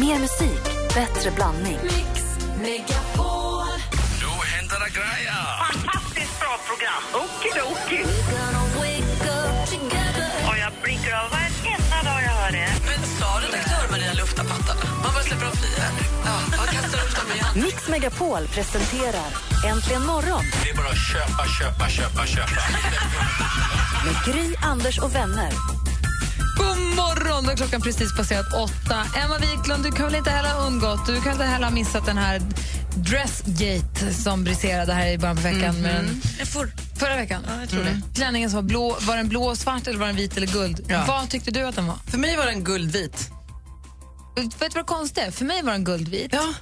Mer musik, bättre blandning. Då händer det grejer! Fantastiskt bra program. Okidoki. Och jag av varenda dag jag hör det. Men sa redaktör Maria lufta pattarna? Man bara släpper dem fria. Ja, jag kastar upp dem igen. Mix Megapol presenterar Äntligen morgon Det är bara att köpa, köpa, köpa, köpa. med Gry, Anders och vänner. God morgon! Då är klockan precis passerat åtta. Emma Wiklund, du kan väl inte heller ha undgått, du kan inte heller ha missat den här Dressgate som briserade här i början på veckan. med den, för, förra veckan? ja, jag tror det. Klänningen som var blå, var den blå och svart eller var den vit eller guld? Ja. Vad tyckte du att den var? För mig var den guldvit. Vet du vad konstigt är? För mig var den guldvit. Ja.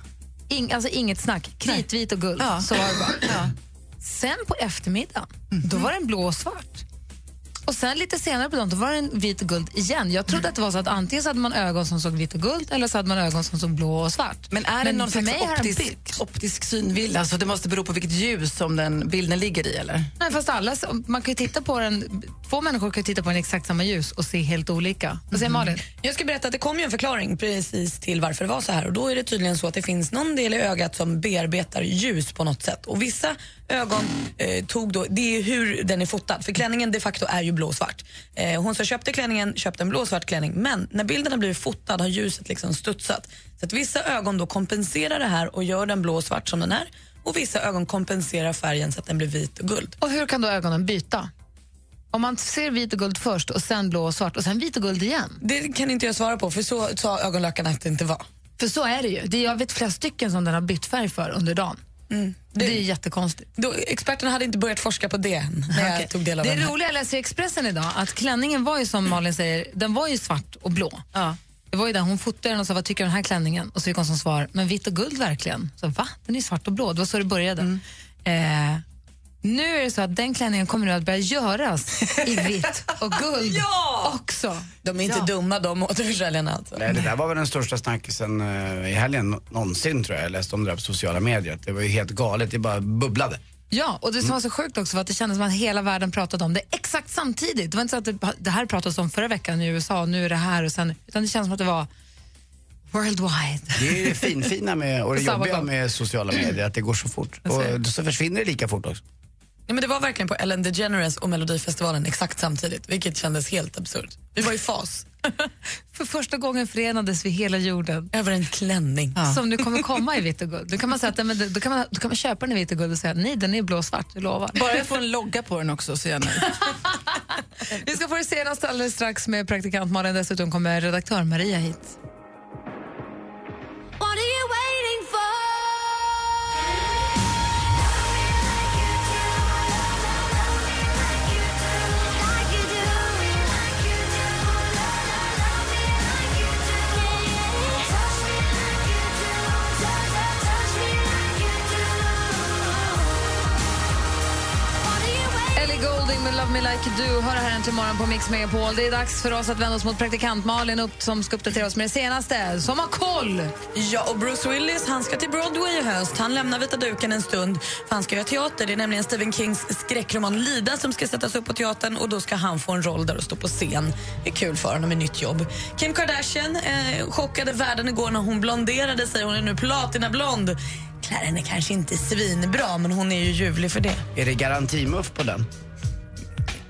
Ing, alltså inget snack. Kritvit och guld. Ja. Så var det bara. Ja. Sen på eftermiddagen, då var den blå och svart. Och sen lite senare på dagen, då var den vit och guld igen. Jag trodde att det var så att antingen så hade man ögon som såg vitt och guld eller så hade man ögon som såg blå och svart. Men är det någon för slags optisk, optisk synvilla? Alltså det måste bero på vilket ljus som den bilden ligger i, eller? Nej, fast alla, man kan ju titta på den, två människor kan ju titta på den exakt samma ljus och se helt olika. Vad säger Malin? Jag ska berätta att det kom ju en förklaring precis till varför det var så här. Och Då är det tydligen så att det finns någon del i ögat som bearbetar ljus på något sätt. Och Vissa ögon eh, tog då, det är hur den är fotad. För klänningen de facto är ju blåsvart. Eh, hon som köpte klänningen köpte en blåsvart klänning. Men när bilden har blivit fotad har ljuset liksom studsat. Så att vissa ögon då kompenserar det här och gör den blåsvart som den är. Och vissa ögon kompenserar färgen så att den blir vit och guld. Och hur kan då ögonen byta? Om man ser vit och guld först och sen blå och svart och sen vit och guld igen. Det kan inte jag svara på för så sa ögonläkaren att det inte var. För så är det ju. Det är, jag vet flera stycken som den har bytt färg för under dagen. Det är ju jättekonstigt. Då, experterna hade inte börjat forska på det när jag tog del av det här. roliga jag läser i Expressen idag att klänningen var ju som Malin säger, den var ju svart och blå. Ja. Det var ju där hon fotade den och sa vad tycker du om den här klänningen? Och så fick hon som svar, men vitt och guld verkligen? Så va? Den är svart och blå. Det var så det började. Mm. Eh, nu är det så att den klänningen kommer nu att börja göras i vitt och guld också. De är inte dumma de återförsäljarna alltså. Nej, det där var väl den största snackisen eh, i helgen nå- någonsin tror jag. Jag läste om det där på sociala medier. Det var ju helt galet, det bara bubblade. Ja, och det som var så sjukt också var att det kändes som att hela världen pratade om det exakt samtidigt. Det var inte så att det, det här pratades om förra veckan i USA och nu är det här och sen, utan det känns som att det var worldwide. Det är det finfina med, och det jobbiga med sociala medier, att det går så fort. Och så försvinner det lika fort också. Ja, men det var verkligen på Ellen DeGeneres och Melodifestivalen exakt samtidigt, vilket kändes helt absurt. Vi var i fas. För första gången förenades vi hela jorden. Över en klänning. Som nu kommer komma i vitt och guld. Då kan man, säga att, men, då kan man, då kan man köpa den i vitt och guld och säga nej, den är blå-svart, jag lovar. Bara jag får en logga på den också så är jag. Vi ska få det senaste alldeles strax med praktikant Malin. Dessutom kommer redaktör Maria hit. Like Do hör här äntligen morgon på Mix Megapol. Det är dags för oss att vända oss mot praktikant Malin upp, som ska uppdatera oss med det senaste, som har koll. Ja, och Bruce Willis han ska till Broadway i höst. Han lämnar vita duken en stund för han ska göra teater. Det är nämligen Stephen Kings skräckroman Lida som ska sättas upp på teatern och då ska han få en roll där och stå på scen. Det är kul för honom med nytt jobb. Kim Kardashian eh, chockade världen igår när hon blonderade sig. Hon är nu platinablond. Klär henne kanske inte svinbra, men hon är ju ljuvlig för det. Är det garantimuff på den?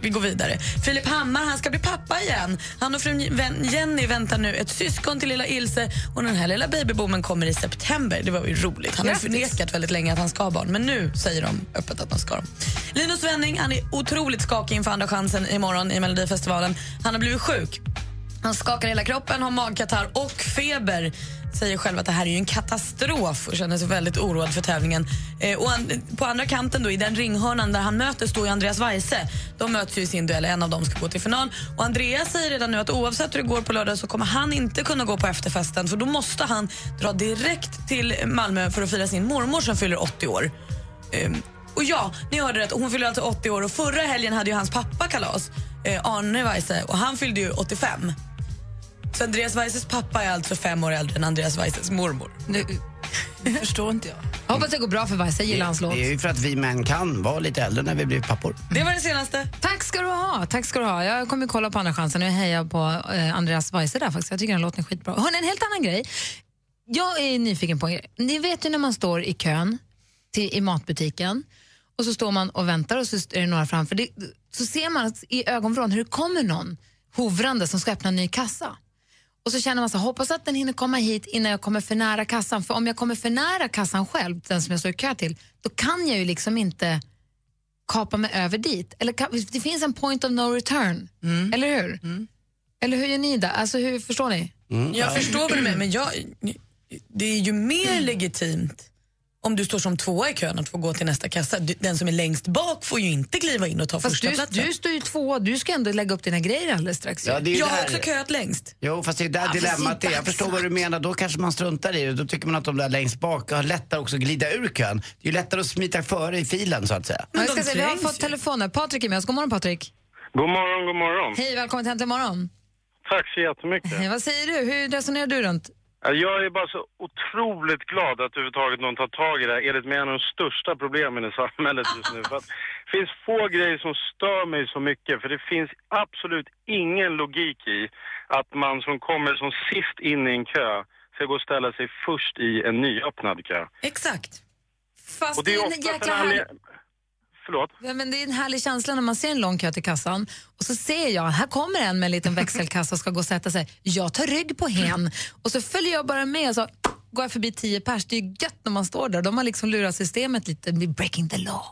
Vi går vidare. Filip Hammar han ska bli pappa igen. Han och frun Jenny väntar nu ett syskon till lilla Ilse och den här lilla babyboomen kommer i september. Det var ju roligt. Han har förnekat väldigt länge att han ska ha barn men nu säger de öppet att de ska dem. Linus Wenning han är otroligt skakig inför Andra chansen imorgon i Melodifestivalen. Han har blivit sjuk. Han skakar hela kroppen, har magkatarr och feber. Säger själv att det här är ju en katastrof och känner sig väldigt oroad för tävlingen. Eh, och an, på andra kanten, då, i den ringhörnan där han möter, står ju Andreas Weise. De möts ju i sin duell, en av dem ska gå till final. Och Andreas säger redan nu att oavsett hur det går på lördag så kommer han inte kunna gå på efterfesten för då måste han dra direkt till Malmö för att fira sin mormor som fyller 80 år. Eh, och ja, ni hörde rätt. Hon fyller alltså 80 år och förra helgen hade ju hans pappa kalas, eh, Arne Weise, och han fyllde ju 85. Så Andreas Weises pappa är alltså fem år äldre än Andreas Weises mormor. Nu förstår inte jag. Jag hoppas det går bra för Weiss, jag gillar hans låt. Det är ju för att vi män kan vara lite äldre när vi blir pappor. Det var det senaste. Tack ska du ha. Tack ska du ha. Jag kommer kolla på Andra chansen och jag hejar på eh, Andreas Weise där faktiskt. Jag tycker den låten är skitbra. Hörrni, en helt annan grej. Jag är nyfiken på en grej. Ni vet ju när man står i kön till, i matbutiken och så står man och väntar och så är det några framför. Det, så ser man att i ögonvrån hur det kommer någon hovrande som ska öppna en ny kassa. Och så känner man så hoppas att den hinner komma hit innan jag kommer för nära kassan. För om jag kommer för nära kassan själv, den som jag står i kö till, då kan jag ju liksom inte kapa mig över dit. Eller det finns en point of no return, eller hur? Eller hur gör ni det? Alltså, hur, förstår ni? Jag förstår vad du menar, men jag, det är ju mer legitimt om du står som tvåa i kön att få gå till nästa kassa. Du- Den som är längst bak får ju inte kliva in och ta Fast första du, platsen. du står ju tvåa, du ska ändå lägga upp dina grejer alldeles strax. Ja, det är jag har också köat längst. Jo, fast det är där dilemmat är. Jag förstår vad du menar. Då kanske man struntar i det. Då tycker man att de där längst bak har lättare också att glida ur kön. Det är ju lättare att smita före i filen så att säga. Men jag ska se, vi har fått telefoner. Patrik är med oss. God morgon Patrik. God morgon, god morgon. Hej, välkommen till Äntligen morgon. Tack så jättemycket. Hej, vad säger du? Hur resonerar du runt? Ja, Jag är bara så otroligt glad att överhuvudtaget någon tar tag i det här, enligt mig en av de största problemen i samhället just nu. För det finns få grejer som stör mig så mycket, för det finns absolut ingen logik i att man som kommer som sist in i en kö ska gå och ställa sig först i en nyöppnad kö. Exakt. Fast Och det är en ofta jäkla en anled- Förlåt? Ja, men det är en härlig känsla när man ser en lång kö till kassan och så ser jag, här kommer en med en liten växelkassa och ska gå och sätta sig. Jag tar rygg på hen och så följer jag bara med och så går jag förbi tio pers. Det är ju gött när man står där. De har liksom lurat systemet lite, breaking the law.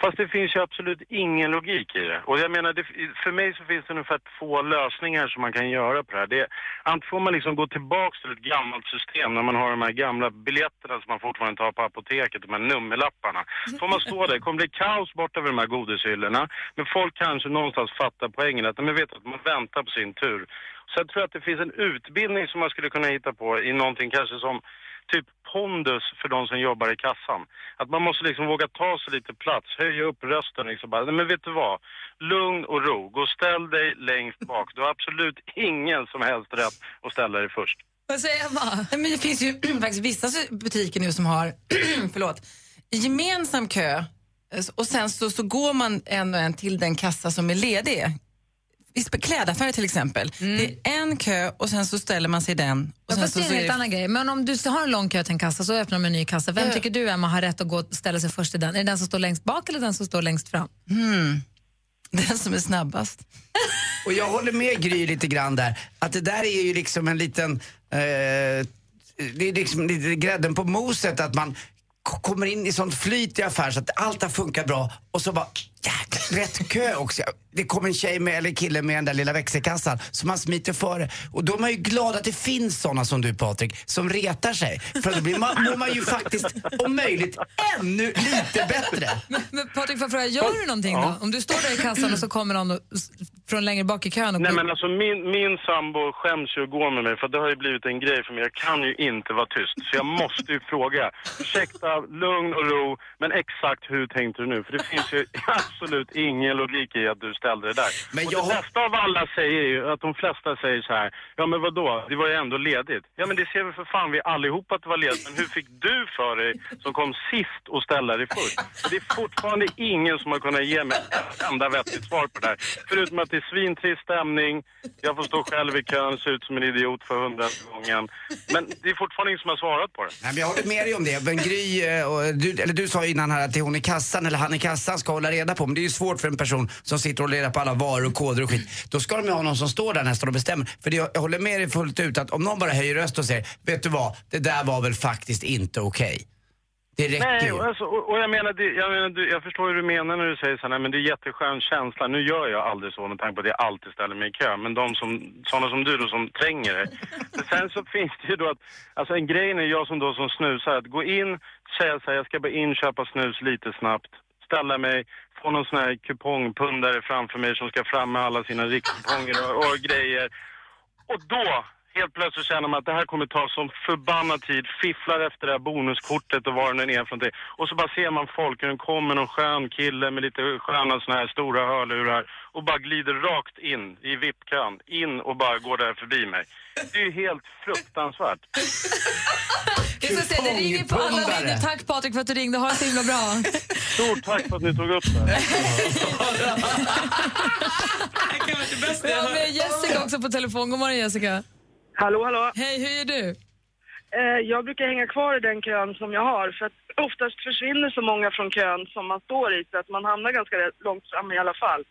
Fast det finns ju absolut ingen logik i det. Och jag menar, det, för mig så finns det ungefär två lösningar som man kan göra på det här. Det, antingen får man liksom gå tillbaks till ett gammalt system när man har de här gamla biljetterna som man fortfarande tar på apoteket, de här nummerlapparna. Får man stå där, det kommer bli kaos borta vid de här godishyllorna. Men folk kanske någonstans fattar poängen att de vet att man väntar på sin tur. Så jag tror att det finns en utbildning som man skulle kunna hitta på i någonting kanske som typ pondus för de som jobbar i kassan. Att man måste liksom våga ta sig lite plats, höja upp rösten liksom bara, nej men vet du vad? Lugn och ro, gå och ställ dig längst bak. Du har absolut ingen som helst rätt att ställa dig först. Vad säger Emma? Men det finns ju faktiskt vissa butiker nu som har förlåt, gemensam kö eh, och sen så, så går man en och en till den kassa som är ledig. I klädaffärer till exempel. Det är en kö och sen så ställer man sig i den. Och Mm. Ja, sen fast så, det är så en är helt det- annan grej. Men om du har en lång kö till en kassa så öppnar de en ny kassa. Vem Ja. tycker du Emma har rätt att gå och ställa sig först i den? Är det den som står längst bak eller den som står längst fram? Den som är snabbast. Och jag håller med Gry lite grann där. Att det där är ju liksom en liten... Eh, det är liksom lite grädden på moset att man kommer in i sånt flyt i affären så att allt har funkat bra och så bara jäkla rätt kö också. Det kommer en tjej med, eller kille med den där lilla växelkassan som man smiter före. Och då är man ju glad att det finns såna som du Patrik som retar sig. För då blir man, mår man ju faktiskt om möjligt ännu lite bättre. Men Patrik, får jag fråga, gör du någonting då? Om du står där i kassan och så kommer någon och, från längre bak i kön och Nej men alltså min, min sambo skäms ju att gå med mig för det har ju blivit en grej för mig. Jag kan ju inte vara tyst. Så jag måste ju fråga. Ursäkta, lugn och ro. Men exakt hur tänkte du nu? För det finns ju absolut ingen logik i att du ställde det där. Men och jag det har- bästa av alla säger ju att de flesta säger så här. Ja men vad då? Det var ju ändå ledigt. Ja men det ser vi för fan vi allihopa att det var ledigt. Men hur fick du för dig som kom sist och ställa dig först? Och det är fortfarande ingen som har kunnat ge mig ett enda vettigt svar på det här. Förutom att det är svintrist stämning, jag får stå själv i kön, se ut som en idiot för hundrade gången. Men det är fortfarande ingen som har svarat på det. Nej, men jag håller med dig om det. Men Gry, eh, du, eller du sa ju innan här att det är hon i kassan eller han i kassan ska hålla reda på. Men det är ju svårt för en person som sitter och reda på alla varor och koder och skit. Då ska de ju ha någon som står där nästan och bestämmer. För det, jag håller med dig fullt ut att om någon bara höjer röst och säger, vet du vad, det där var väl faktiskt inte okej. Det räcker Nej, ju. och, alltså, och, och jag menar, det, jag, menar du, jag förstår hur du menar när du säger så här, nej, men det är jätteskön känsla. Nu gör jag aldrig så med tanke på att jag alltid ställer mig i kö. Men de som, sådana som du då som tränger dig. Men sen så finns det ju då att, alltså en grej är jag som då som snusar, att gå in, säga så här, jag ska bara in, köpa snus lite snabbt, ställa mig, få någon sån här kupongpundare framför mig som ska fram med alla sina rikskuponger och, och grejer. Och då, helt plötsligt känner man att det här kommer ta som förbannad tid, fifflar efter det här bonuskortet och var den är från det. Och så bara ser man folk, hur det kommer någon skön kille med lite sköna såna här stora hörlurar och bara glider rakt in i VIP-kön, in och bara går där förbi mig. Det är ju helt fruktansvärt. Jag ska säga, det ringer på alla linjer. Tack Patrik för att du ringde. Ha det så himla bra. Stort tack för att ni tog upp det. Vi har med Jessica också på telefon. God morgon Jessica. Hallå, hallå. Hej, hur gör du? Eh, jag brukar hänga kvar i den kön som jag har för att oftast försvinner så många från kön som man står i så att man hamnar ganska långt fram i alla fall.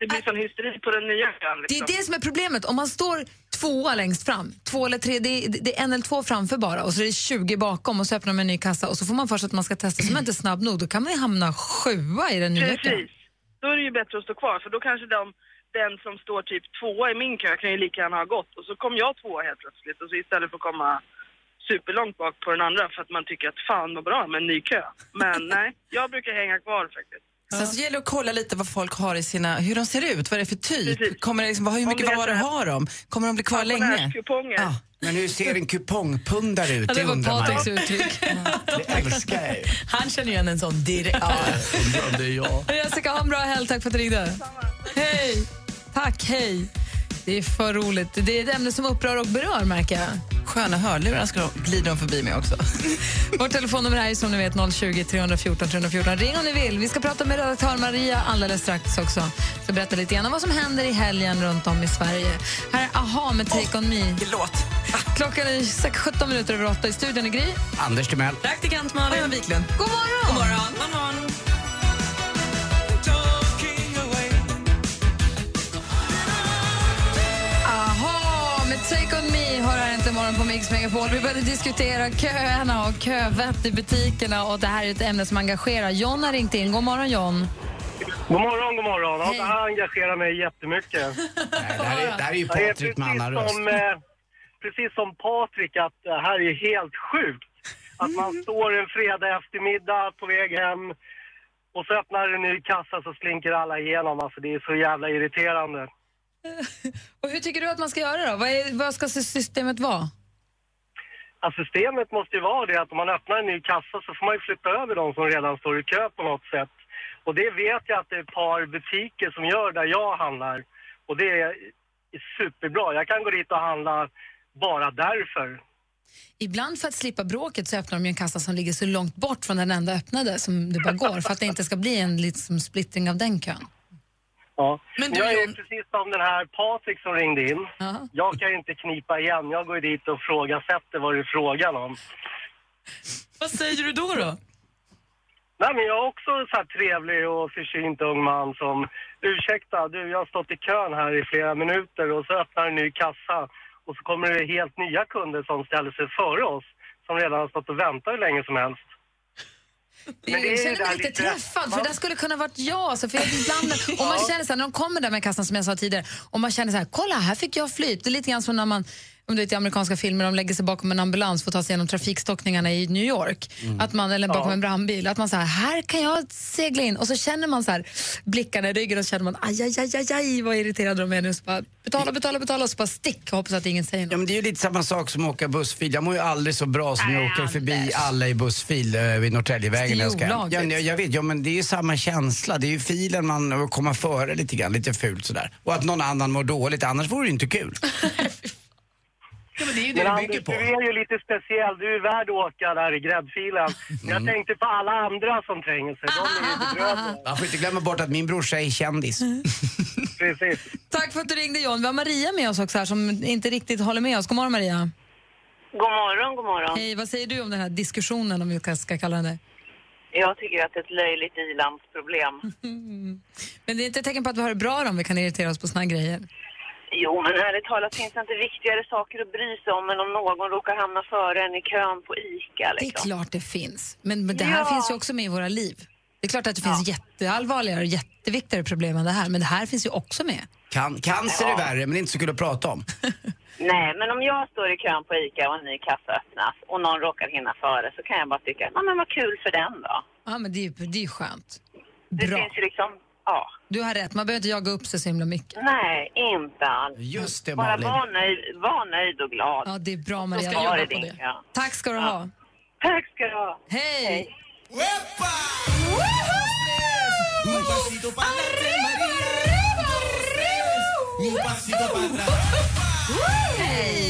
Det blir sån hysteri på den nya kön Det liksom. är det som är problemet. Om man står tvåa längst fram, två eller tre, det är, det är en eller två framför bara och så är det 20 bakom och så öppnar man en ny kassa och så får man först att man ska testa, så man är inte snabb nog, då kan man ju hamna sjua i den nya kön. Precis. Då är det ju bättre att stå kvar för då kanske de, den som står typ tvåa i min kö kan ju lika gärna ha gått och så kom jag tvåa helt plötsligt och så istället för att komma superlångt bak på den andra för att man tycker att fan vad bra med en ny kö. Men nej, jag brukar hänga kvar faktiskt. Sen så gäller det att kolla lite vad folk har i sina, hur de ser ut, vad det är för typ. Kommer det liksom, vad- hur mycket det varor har de? Kommer de bli kvar länge? Ja. Men hur ser en kupongpundare ut? Ja, det var. Patriks uttryck. Det älskar jag ju. Han känner igen en sån direkt. Undrar om det är jag. Jessica, ha en bra helg. Tack för att du ringde. Hej! Tack, hej. Det är för roligt. Det är ett ämne som upprör och berör, märker jag. Sköna hörlurar ska de, glider de förbi mig också. Vårt telefonnummer är som ni vet 020 314 314. Ring om ni vill. Vi ska prata med redaktör Maria alldeles strax också. Så berätta lite grann om vad som händer i helgen runt om i Sverige. Här är Aha med Take On Me. Låt. Klockan är 6, 17 minuter över 8 i studion i Gry. Anders Timell. Praktikant Malin. Jan Wiklund. God morgon! God morgon. God morgon. Aha, med Take On morgon på Mix Megapol. Vi började diskutera köerna och követt i butikerna och det här är ett ämne som engagerar. John har ringt in. God morgon John. God morgon, god morgon. Ja, det här engagerar mig jättemycket. Nej, det, här är, det här är ju Patrik med precis annan röst. som, eh, precis som Patrik att det här är helt sjukt. Att man står en fredag eftermiddag på väg hem och så öppnar en ny kassa så slinker alla igenom. Alltså det är så jävla irriterande. Och hur tycker du att man ska göra då? Vad, är, vad ska systemet vara? Alltså systemet måste ju vara det att om man öppnar en ny kassa så får man ju flytta över de som redan står i kö på något sätt. Och det vet jag att det är ett par butiker som gör där jag handlar. Och det är superbra. Jag kan gå dit och handla bara därför. Ibland för att slippa bråket så öppnar de ju en kassa som ligger så långt bort från den enda öppnade som det bara går för att det inte ska bli en liksom, splittring av den kön. Ja. Men du, jag är John- precis som den här Patrik som ringde in. Ja. Jag kan ju inte knipa igen. Jag går dit och frågasätter vad det är frågan om. Vad säger du då? då? Nej, men jag är också så här trevlig och försynt ung man som ursäkta, du, jag har stått i kön här i flera minuter och så öppnar en ny kassa och så kommer det helt nya kunder som ställer sig före oss som redan har stått och väntat hur länge som helst. Jag Men ju känner mig lite lite- träffad, för det skulle kunna varit jag. Alltså, för jag ibland, om man känner så här, när de kommer där med kassan som jag sa tidigare, och man känner så här, kolla här fick jag flyt. Det är lite grann som när man om du vet, i amerikanska filmer, de lägger sig bakom en ambulans för att ta sig igenom trafikstockningarna i New York. Att man, eller bakom en brandbil. Att man så här, här kan jag segla in. Och så känner man så här, blickarna i ryggen och så känner man, aj, aj, aj, aj, aj vad irriterade de är nu. Så bara, betala, betala, betala och så bara stick och hoppas att ingen säger något. Ja, men det är ju lite samma sak som att åka bussfil. Jag mår ju aldrig så bra som jag åker förbi alla i bussfil eh, vid Norrtäljevägen. Det är jag. Ja, jag, jag vet, ja, men det är ju samma känsla. Det är ju filen man kommer före lite grann, lite fult sådär. Och att någon annan mår dåligt, annars vore det ju inte kul. ja, men det är ju det Men Anders, bygger på. du är ju lite speciell. Du är värd att åka där i gräddfilen. Mm. Jag tänkte på alla andra som tränger sig. De är ju bedrövliga. Man får inte glömma bort att min brorsa är kändis. Precis. Tack för att du ringde John. Vi har Maria med oss också här som inte riktigt håller med oss. God morgon Maria. God morgon, god morgon. Hej, vad säger du om den här diskussionen om vi ska- ska kalla den det? Jag tycker att det är ett löjligt ilandsproblem. Men det är inte ett tecken på att vi har det bra om vi kan irritera oss på såna här grejer. Jo, men ärligt talat finns det inte viktigare saker att bry sig om än om någon råkar hamna före en i kön på ICA. Det är Liksom. klart det finns. Men, men det här Ja. finns ju också med i våra liv. Det är klart att det finns jätteallvarligare och jätteviktigare problem än det här, men det här finns ju också med. Can, cancer är värre, men det är inte så kul att prata om. Nej, men om jag står i kön på ICA och en ny kassa öppnas och någon råkar hinna före så kan jag bara tycka, ja men vad kul för den då. Ja, men det är ju det är skönt. Det Bra. finns ju liksom, ja. Du har rätt, man behöver inte jaga upp sig så himla mycket. Nej, inte alls. Just det, Bara Malin. var nöjd, var nöjd och glad. Ja, det är bra Maria. ska Jobba på det. Ja. Tack ska du ha. Tack ska du ha. Hej! Hej, Dorfing! Hej!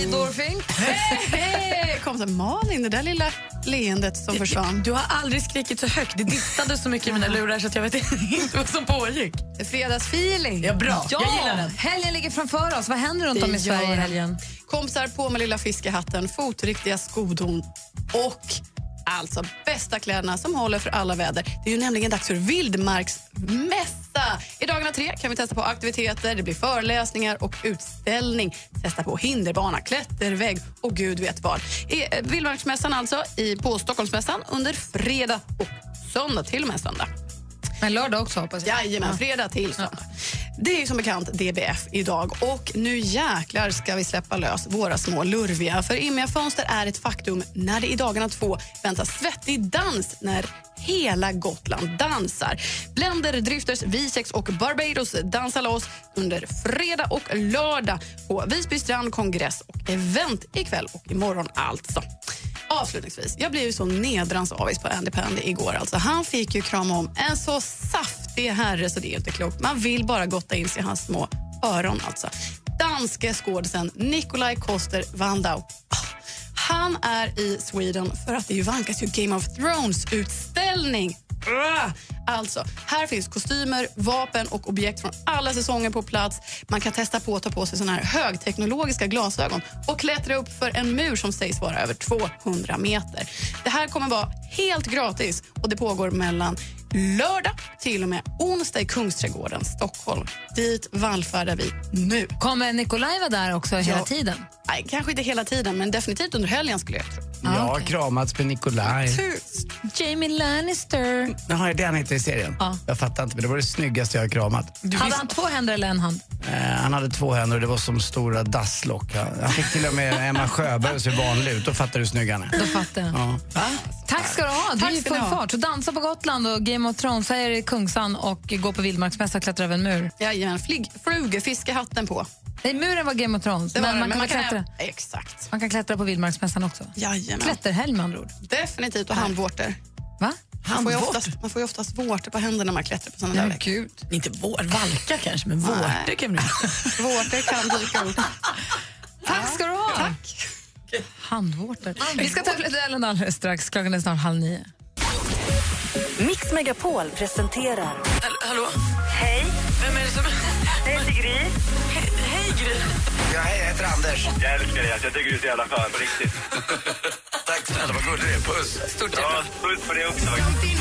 kom så här, Malin, det där lilla leendet som försvann. Du har aldrig skrikit så högt. Det distade så mycket i mina lurar så jag vet inte vad som pågick. Fredagsfeeling. Ja, bra. Ja, Jag gillar den. helgen ligger framför oss. Vad händer runt om i Sverige i helgen? Kompisar på med lilla fiskehatten, fotriktiga skodon och alltså bästa kläderna som håller för alla väder. Det är ju nämligen dags för vildmarksmässa. I dagarna tre kan vi testa på aktiviteter, det blir föreläsningar och utställning. Testa på hinderbana, klättervägg och gud vet vad. I eh, Vildmarksmässan alltså i, på Stockholmsmässan under fredag och söndag, till och med söndag. Men lördag också hoppas jag. Jajamän, fredag till söndag. Det är ju som bekant DBF idag och nu jäklar ska vi släppa lös våra små lurviga. För Immiga Fönster är ett faktum när det i dagarna två väntas svettig dans när hela Gotland dansar. Blender, Drifters, Visex och Barbados dansar loss under fredag och lördag på Visby strand, kongress och event ikväll och imorgon alltså. Avslutningsvis, jag blev ju så nedrans avis på Andy Pandy igår. Alltså, han fick ju krama om en så saftig herre så det är inte klokt. Man vill bara gotta in sig i hans små öron. Alltså. Danske skådisen Nikolaj Koster Wandau. Han är i Sweden för att det ju vankas ju Game of Thrones-utställning. Alltså, här finns kostymer, vapen och objekt från alla säsonger på plats. Man kan testa på att ta på sig såna här högteknologiska glasögon och klättra upp för en mur som sägs vara över 200 meter. Det här kommer vara helt gratis och det pågår mellan lördag till och med onsdag i Kungsträdgården, Stockholm. Dit vallfärdar vi nu. Kommer Nikolaj vara där också hela Ja. tiden? Nej, kanske inte hela tiden, men definitivt under helgen skulle jag tro. Jag har kramats med Nikolaj. Jamie Lannister. Jaha, är det han heter i serien? Ja. Jag fattar inte, men det var det snyggaste jag har kramat. Hade han två händer eller en hand? Eh, han hade två händer och det var som stora dasslock. Han, han fick till och med Emma Sjöberg att se vanlig ut. Då fattar du hur snygg han är. Då fattar jag. Ja. Tack ska du ha. Du Tack är i full fart. Så dansa på Gotland och Game of Thrones, så är det Kungsan och gå på vildmarksmässa och klättra över en mur. Jajamän, flyg, flugefiske-hatten på. Nej, muren var Game of Thrones, Det var men det, man kan, men väl klättra. Exakt. man kan klättra på vildmarksmässan också. Jajamän. Klätterhelg med andra ord. Definitivt, och handvårtor. Va? Man får, oftast, man får ju oftast vårtor på händerna när man klättrar på såna där gud. Inte vår, valka kanske, men vårtor kan bli... Vårtor kan dyka upp. Tack ska du ha. Tack. Handvårtor. Vi ska i duellen alldeles strax. Klockan är snart halv nio. Mix Megapol presenterar Hall- Hallå? Hej, Vem är det som... jag heter Gry. Gry. Ja, hej, jag heter Anders. Jag älskar dig, jag tycker du är så jävla skön på riktigt. Tack snälla, vad gullig du är. Puss. Stort Ja, hjärta. puss på det också. Välkommen till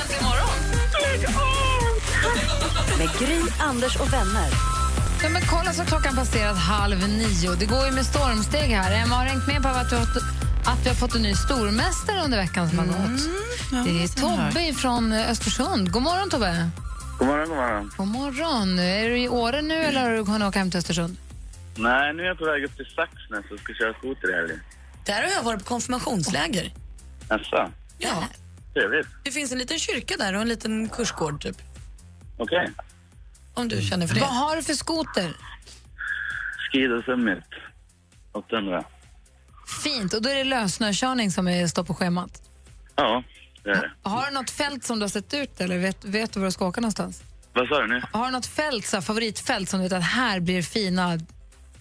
Äntligen morgon. med Gry, Anders och vänner. Ja, men kolla så klockan passerat halv nio. Det går ju med stormsteg här. Emma har hängt med på att vi har, fått- att vi har fått en ny stormästare under veckan som har gått. det är Tobbe från Östersund. God morgon, Tobbe. God morgon, god morgon. God morgon. Är du i Åre nu eller har du kunnat åka hem till Östersund? Nej, nu är jag på väg upp till Saxnäs och ska köra skoter i helgen. Där har jag varit på konfirmationsläger. Jaså? Ja. Trevligt. Det finns en liten kyrka där och en liten kursgård, typ. Okej. Om du känner för det. Vad har du för skoter? Skidor Summit. 800. Fint. Och då är det lössnökörning som är, står på schemat. Ja, det är det. Har du något fält som du har sett ut eller vet, vet du var du ska åka någonstans? Vad sa du nu? Har du något fält, så här, favoritfält som du vet att här blir fina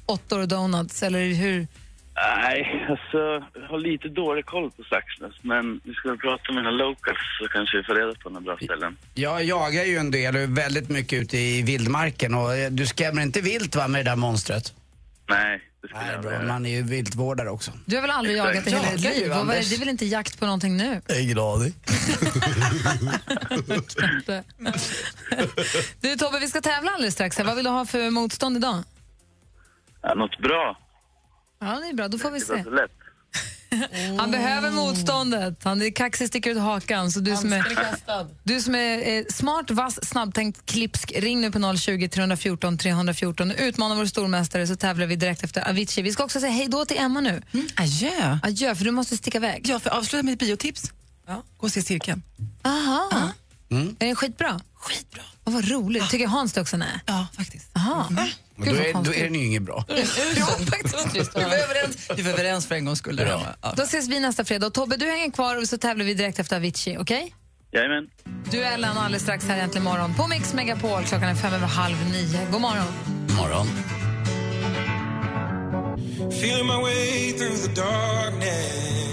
åttor och donuts eller hur? Nej, alltså, jag har lite dålig koll på Saxnäs, men vi ska prata med mina locals så kanske vi får reda på några bra ställen. Jag jagar ju en del och är väldigt mycket ute i vildmarken och eh, du skrämmer inte vilt va med det där monstret? Nej, det skulle Nej, jag bra. Man är ju viltvårdare också. Du har väl aldrig Exakt. jagat i hela ditt Jagar liv? du, Och vad är- Anders? Det är väl inte jakt på någonting nu? Ingen aning. du Tobbe, vi ska tävla alldeles strax. här. Vad vill du ha för motstånd idag? Ja, något bra. Ja, det är bra. Då får vi Det var se. så lätt. Han behöver motståndet. Han är kaxig, sticker ut hakan. Så du som är, du som är smart, vass, snabbtänkt, klipsk, ring nu på 020 314 314 och utmana vår stormästare så tävlar vi direkt efter Avicii. Vi ska också säga hej då till Emma nu. Adjö. Adjö, för du måste sticka iväg. Ja, för avsluta med ett biotips. Gå och se cirkeln. Aha. Är den skitbra? Skitbra. Oh, vad roligt. Tycker Hans det också? Nej. Ja, faktiskt. Aha. Gud, då, är, då är den ju inget bra. Ja, faktiskt. Vi var överens, vi var överens för en gångs skull. Ja. Då ses vi nästa fredag. Och Tobbe, du hänger kvar och så tävlar vi direkt efter Avicii, okej? Jajamän. Duellen alldeles strax här äntligen morgon på Mix Megapol. Klockan är fem över halv nio. God morgon. Morgon. Feeling my way through the darkness.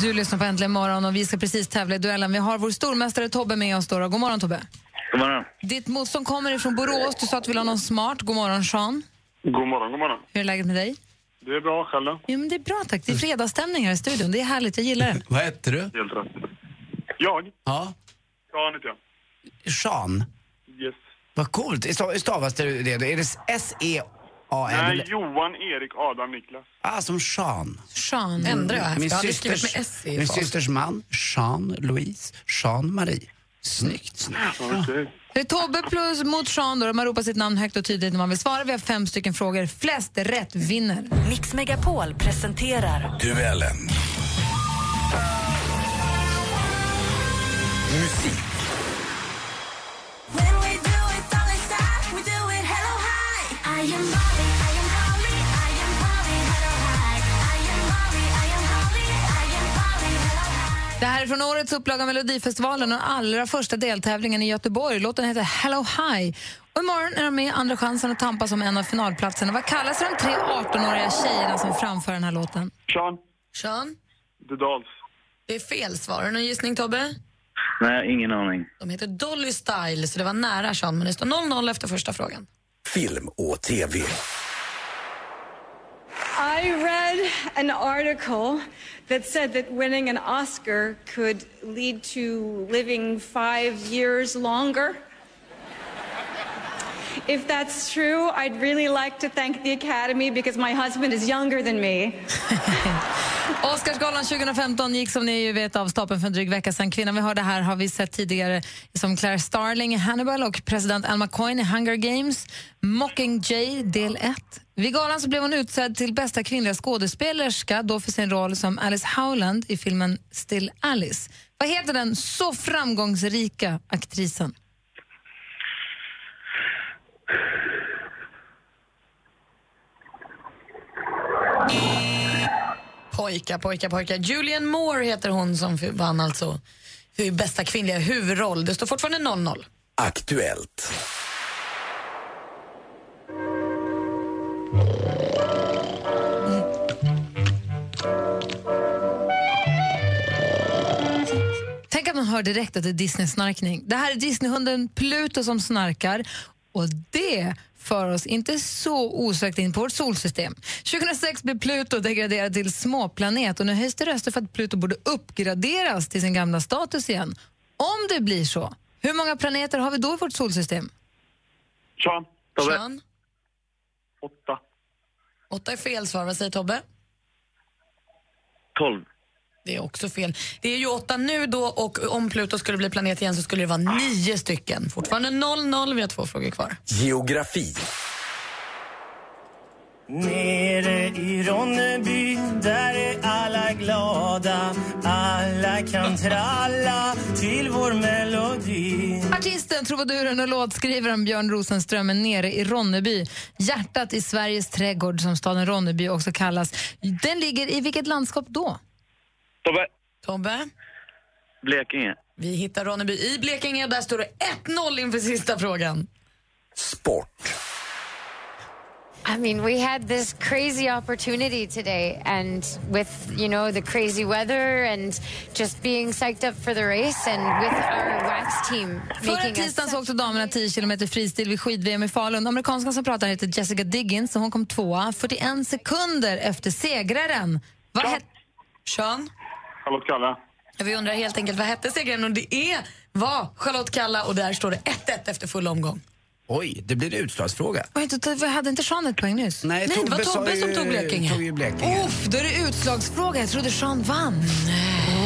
Du lyssnar på Äntligen morgon och vi ska precis tävla i duellen. Vi har vår stormästare Tobbe med oss. Då. God morgon Tobbe. God morgon. Ditt motstånd kommer ifrån Borås. Du sa att du vill ha någon smart. God morgon Sean. God morgon, god morgon. Hur är läget med dig? Det är bra, själv då? Jo, men det är bra tack. Det är fredagsstämning här i studion. Det är härligt, jag gillar det. Vad hette du? Helt rätt. Jag? Ja. Ja, heter jag. Sean. Yes. Vad coolt. Stav- Stavas det det? Är det S-E-A-N? Nej, eller- Johan, Erik, Adam, Niklas. Ah, som Sean. Sean. Ändrar jag här, för Min jag hade systers, med S i min fas. systers man, Jean-Louise, Jean-Marie. Snyggt. snyggt. Okej. Det är Tobbe plus mot Sean. Då. Man ropar sitt namn högt och tydligt när man vill svara. Vi har fem stycken frågor. Flest rätt vinner. Mix Megapol presenterar Duellen. Musik. Det här är från årets upplaga av Melodifestivalen och allra första deltävlingen i Göteborg. Låten heter Hello Hi. Och imorgon är de med i Andra chansen att tampas om en av finalplatserna. Vad kallas de tre 18-åriga tjejerna som framför den här låten? Sean, Sean, The Dolls. det är fel svar. Har du någon gissning Tobbe? Nej, ingen aning. De heter Dolly Style, så det var nära Sean, men det står 0-0 efter första frågan. Film och TV. I read an article that said that winning an Oscar could lead to living five years longer. If that's true, I'd really like to thank the Academy because my husband is younger than me. Oscarsgalan 2015 gick som ni ju vet av stapeln för en dryg vecka sedan. Kvinnan vi hörde här har vi sett tidigare som Claire Starling i Hannibal och president Alma Coyne i Hunger Games. Mockingjay del 1. Vid galan så blev hon utsedd till bästa kvinnliga skådespelerska då för sin roll som Alice Howland i filmen Still Alice. Vad heter den så framgångsrika aktrisen? Pojkar, pojkar, pojkar. Julian Moore heter hon som vann alltså för bästa kvinnliga huvudroll. Det står fortfarande 0-0. Aktuellt. Tänk att man hör direkt att det är Disney-snarkning. Det här är Disneyhunden Pluto som snarkar och det för oss inte så osökt in på vårt solsystem. 2006 blev Pluto degraderad till småplanet och nu höjs det röster för att Pluto borde uppgraderas till sin gamla status igen. Om det blir så, hur många planeter har vi då i vårt solsystem? Sean, Tobbe. Sean, åtta. åtta är fel svar. Vad säger Tobbe? 12. Det är också fel. Det är ju åtta nu då och om Pluto skulle bli planet igen så skulle det vara nio stycken. Fortfarande 0-0. Vi har två frågor kvar. Geografi. Nere i Ronneby, där är alla glada. Alla kan tralla till vår melodi. Artisten, trubaduren och låtskrivaren Björn Rosenström är nere i Ronneby. Hjärtat i Sveriges trädgård, som staden Ronneby också kallas. Den ligger i vilket landskap då? Tobbe. Tobbe? Blekinge. Vi hittar Ronneby i Blekinge och där står det 1-0 inför sista frågan. Sport. I mean, we had this crazy opportunity today, and with you know the crazy weather and just being psyched up for the race, and with our wax team Förra making us tisdagen så åkte damerna 10 km fristil vid skid-VM i Falun. Amerikanskan som pratar heter Jessica Diggins och hon kom tvåa 41 sekunder efter segraren. Vad hette... Sean? Charlotte Kalla. Vi undrar helt enkelt vad hette segraren och det är, var Charlotte Kalla och där står det 1-1 efter full omgång. Oj, det blir utslagsfråga. Vad hade inte Sean ett poäng nyss? Nej, Nej, det var Tobbe som tog Blekinge. Tog ju Blekinge. Uff, då är det utslagsfråga. Jag trodde Sean vann.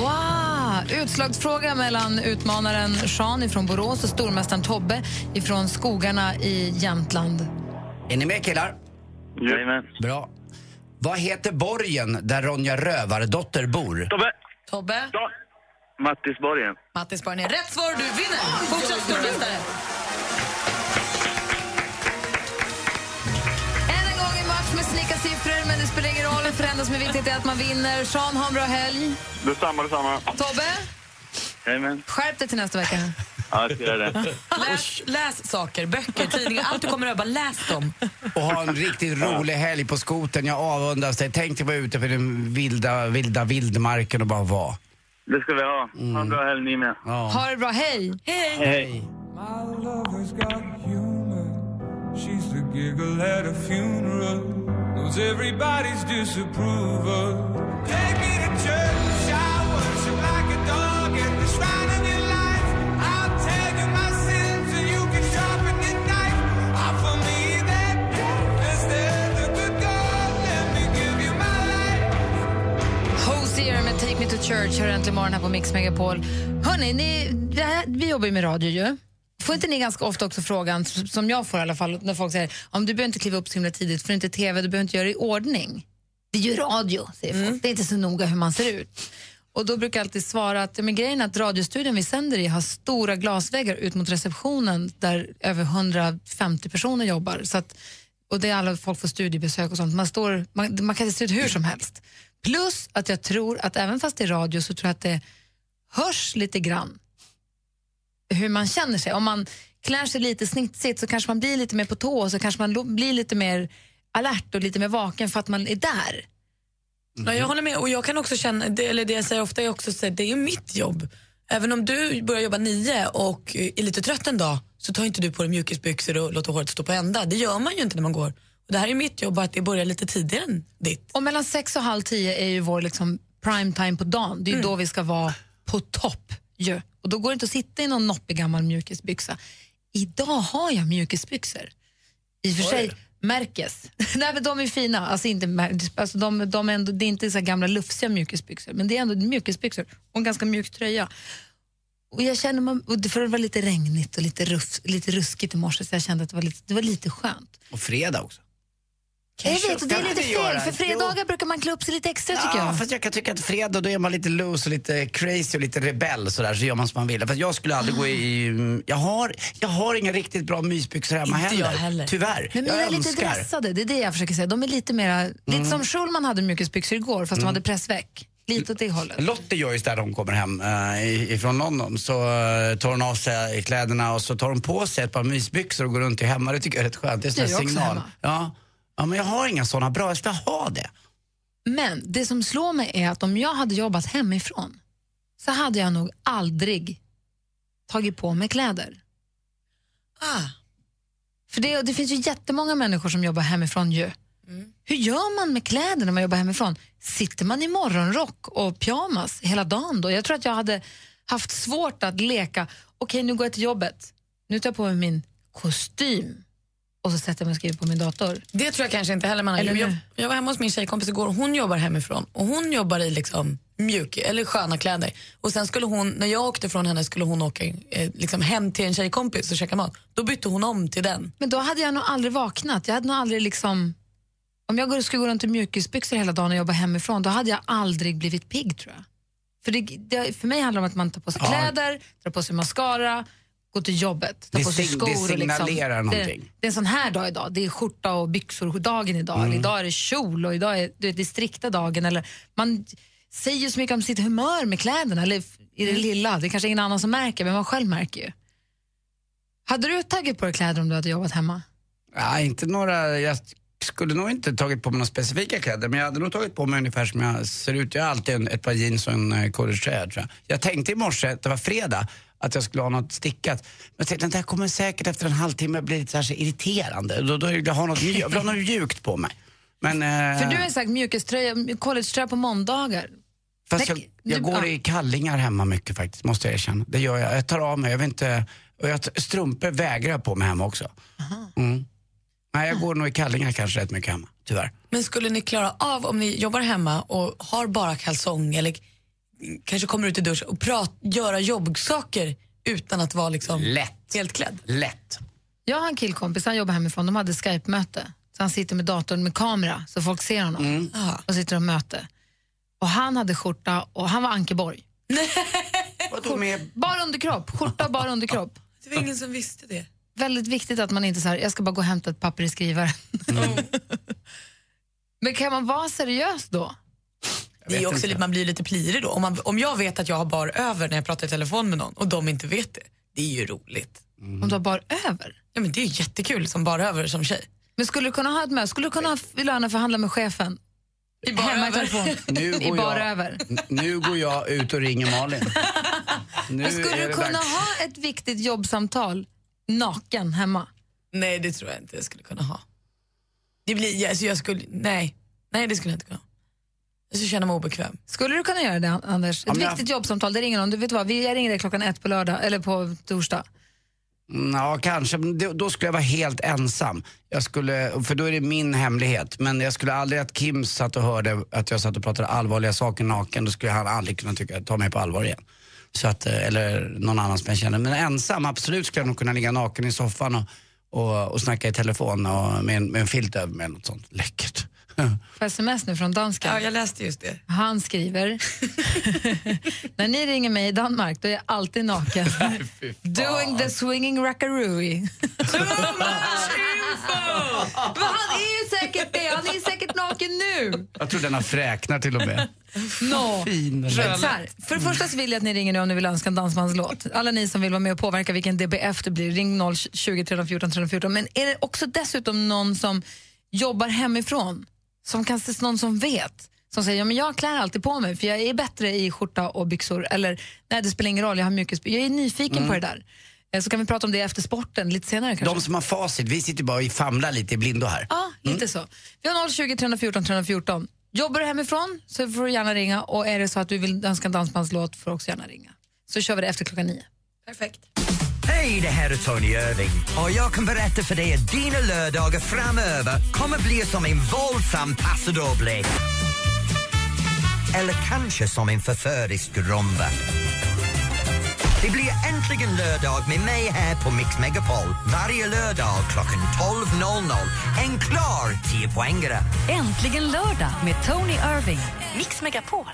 Wow! Utslagsfråga mellan utmanaren Sean från Borås och stormästaren Tobbe från skogarna i Jämtland. Är ni med killar? Jajamän. Bra. Vad heter borgen där Ronja Rövardotter bor? Tobbe. Tobbe? Mattisborgen. Mattisborgen är rätt svar, du vinner! Fortsatt stormästare. Än en gång i match med snickarsiffror, men det det spelar ingen roll, för det enda som är viktigt är att man vinner. Sean, ha en bra helg. Detsamma, detsamma. Tobbe, Jajamän. skärp dig till nästa vecka. Ja, jag ska göra det. Läs, läs saker, böcker, tidningar, allt du kommer över, bara läs dem. Och ha en riktigt rolig helg på skoten. Jag avundas dig. Tänk dig vara ute på den vilda, vilda vildmarken och bara vara. Det ska vi ha. Ha en bra helg ni med. Ha det bra, hej! Hej! Hej. My lover's got humor. She's the giggle at a funeral. Knows everybody's disapproval. Take Me To Church hör äntligen morgon här på Mix Megapol. Hörrni, ni, här, vi jobbar ju med radio ju. Får inte ni ganska ofta också frågan, som jag får i alla fall, när folk säger om du behöver inte kliva upp så himla tidigt för inte TV, du behöver inte göra det i ordning. Det är ju radio, säger folk. Det är inte så noga hur man ser ut. Och då brukar jag alltid svara att men grejen är att radiostudion vi sänder i har stora glasväggar ut mot receptionen där över 150 personer jobbar. Så att, och det är alla folk får studiebesök och sånt. Man, står, man, man kan se ut hur som helst. Plus att jag tror att även fast det är radio så tror jag att det hörs lite grann hur man känner sig. Om man klär sig lite snitsigt så kanske man blir lite mer på tå och så kanske man blir lite mer alert och lite mer vaken för att man är där. Ja, jag håller med och jag kan också känna, det, eller det jag säger ofta är också att det är ju mitt jobb. Även om du börjar jobba nio och är lite trött en dag så tar inte du på dig mjukisbyxor och låter håret stå på ända. Det gör man ju inte när man går. Det här är mitt jobb, bara att det börjar lite tidigare än ditt. Och mellan sex och halv tio är ju vår liksom prime time på dagen. Det är ju då vi ska vara på topp. Ju. Och då går det inte att sitta i någon noppig gammal mjukisbyxa. Idag har jag mjukisbyxor. I och för sig märkes. Nej, men de är fina. Alltså inte, alltså de, de är ändå, det är inte så gamla lufsiga mjukisbyxor, men det är ändå mjukisbyxor och en ganska mjuk tröja. Och jag känner man, för det var lite regnigt och lite, ruff, lite ruskigt i morse så jag kände att det var lite, det var lite skönt. Och fredag också. Jag vet, och det är lite fel, göra. för fredagar brukar man klä upp sig lite extra tycker Ja, jag. fast jag kan tycka att fredag då är man lite loose och lite crazy och lite rebell sådär så gör man som man vill. För jag skulle aldrig gå i... Jag har, jag har inga riktigt bra mysbyxor hemma Inte jag heller. heller. Tyvärr. Men mina är lite dressade, det är det jag försöker säga. De är lite mera, lite Mm. som Schulman hade mjukisbyxor igår fast de hade pressväck. Lite åt det hållet. Lotte gör ju så där när hon kommer hem uh, ifrån London. Så uh, tar hon av sig kläderna och så tar hon på sig ett par mysbyxor och går runt i hemma. Det tycker jag är rätt skönt. Det är en signal. hemma. Ja. Ja, men jag har inga såna bra. Jag ska ha det. Men det som slår mig är att om jag hade jobbat hemifrån så hade jag nog aldrig tagit på mig kläder. Ah. För det, det finns ju jättemånga människor som jobbar hemifrån ju. Hur gör man med kläder när man jobbar hemifrån? Sitter man i morgonrock och pyjamas hela dagen då? Jag tror att jag hade haft svårt att leka, okej nu går jag till jobbet, nu tar jag på mig min kostym och så sätter jag mig och skriver på min dator. Det tror jag kanske inte heller man har gjort. jag, jag var hemma hos min tjejkompis igår och hon jobbar hemifrån och hon jobbar i liksom mjuk eller sköna kläder. Och sen skulle hon, när jag åkte från henne skulle hon åka eh, liksom hem till en tjejkompis och käka mat. Då bytte hon om till den. Men då hade jag nog aldrig vaknat. Jag hade nog aldrig liksom... Om jag skulle gå runt i mjukisbyxor hela dagen och jobba hemifrån, då hade jag aldrig blivit pigg tror jag. För, det, det, för mig handlar det om att man tar på sig Ja. kläder, tar på sig mascara, går till jobbet, tar Det på sig skor. det och liksom, signalerar det, någonting. det är en sån här dag idag. Det är skjorta och byxor dagen idag. Mm. Eller idag är det kjol och idag är det, det strikta dagen. Eller man säger så mycket om sitt humör med kläderna, eller i Mm. det lilla. Det är kanske ingen annan som märker, men man själv märker ju. Hade du tagit på dig kläder om du hade jobbat hemma? Ja, inte några, jag skulle nog inte tagit på mig några specifika kläder men jag hade nog tagit på mig ungefär som jag ser ut. Jag har alltid en, ett par jeans och en uh, collegetröja tror jag. Jag tänkte i morse, det var fredag, att jag skulle ha något stickat. Men jag tänkte det här kommer säkert efter en halvtimme bli lite så här så irriterande. Då, då vill jag ha något, jag vill ha något mjukt på mig. Men, eh, För du har sagt mjukiströja, collegetröja på måndagar. Fast Nej, jag, jag går i kallingar hemma mycket faktiskt, måste jag erkänna. Det gör jag. Jag tar av mig, jag vill inte... Och jag, strumpor vägrar jag på mig hemma också. Mm. Nej, jag går nog i kallingar kanske rätt mycket hemma, tyvärr. Men skulle ni klara av om ni jobbar hemma och har bara kalsong eller kanske kommer ut i dusch och prat, göra jobbsaker utan att vara liksom Lätt. helt klädd? Lätt. Jag har en killkompis, han jobbar hemifrån, de hade Skype-möte. Så han sitter med datorn med kamera så folk ser honom och sitter och möte. Och han hade skjorta och han var Ankeborg. Med... Bara underkropp, skjorta och bara underkropp. Det var ingen som visste det. Väldigt viktigt att man inte så här, jag ska bara gå och hämta ett papper i skrivaren. Men kan man vara seriös då? Det är också lite, man blir lite plirig då. Om, man, om jag vet att jag har bar över när jag pratar i telefon med någon och de inte vet det, det är ju roligt. Om du har bar över? Ja, men det är ju jättekul som bar över som tjej. Men skulle du kunna ha ett möte? Skulle du kunna ha löneförhandla med chefen? I bar Hemma i över. telefon? Nu I går, bar jag, över? nu går jag ut och ringer Malin. Nu Men skulle du kunna dags. ha ett viktigt jobbsamtal naken hemma? Nej, det tror jag inte jag skulle kunna ha. Det blir, alltså jag skulle, nej. nej, det skulle jag inte kunna ha. Jag skulle känna mig obekväm. Skulle du kunna göra det, Anders? Ett jag- viktigt jobbsamtal, det ringer någon. Du vet vad, vi- jag ringer dig klockan ett på lördag, eller på torsdag. Ja, kanske. Men då, skulle jag vara helt ensam. Jag skulle, för då är det min hemlighet. Men jag skulle aldrig att Kim satt och hörde att jag satt och pratade allvarliga saker naken. Då skulle han aldrig kunna tycka, ta mig på allvar igen. Så att, eh, eller någon annan som jag känner. Men ensam, absolut skulle jag nog kunna ligga naken i soffan och, och, och snacka i telefon och med, en, med en filt över mig. eller Något sånt läckert. Får sms nu från dansken. Ja, jag läste just det. Han skriver, när ni ringer mig i Danmark då är jag alltid naken. Doing the swinging rackarooey. Men han är ju säkert det, han är ju säkert naken nu. Jag tror den har fräknar till och med. No. Fin Så här, för det första så vill jag att ni ringer nu om ni vill önska en dansbandslåt. Alla ni som vill vara med och påverka vilken DBF det blir, ring 020 314 314. Men är det också dessutom någon som jobbar hemifrån, som kan se någon som vet, som säger ja, men jag klär alltid på mig för jag är bättre i skjorta och byxor. Eller nej, det spelar ingen roll, jag har mjukis. Jag är nyfiken Mm. på det där. Eh, Så kan vi prata om det efter sporten lite senare kanske. De som har facit, vi sitter bara och famlar lite i blindo här. Ja, lite så. Vi har 020 314 314. Jobbar du hemifrån så får du gärna ringa och är det så att du vill önska en dansbandslåt får du också gärna ringa. Så kör vi det efter klockan nio. Perfekt. Hej, det här är Tony Irving och jag kan berätta för dig att dina lördagar framöver kommer bli som en våldsam paso. Eller kanske som en förförisk rumba. Det blir äntligen lördag med mig här på Mix Megapol varje lördag klockan 12.00. En klar 10-poängare. Äntligen lördag med Tony Irving. Mix Megapol.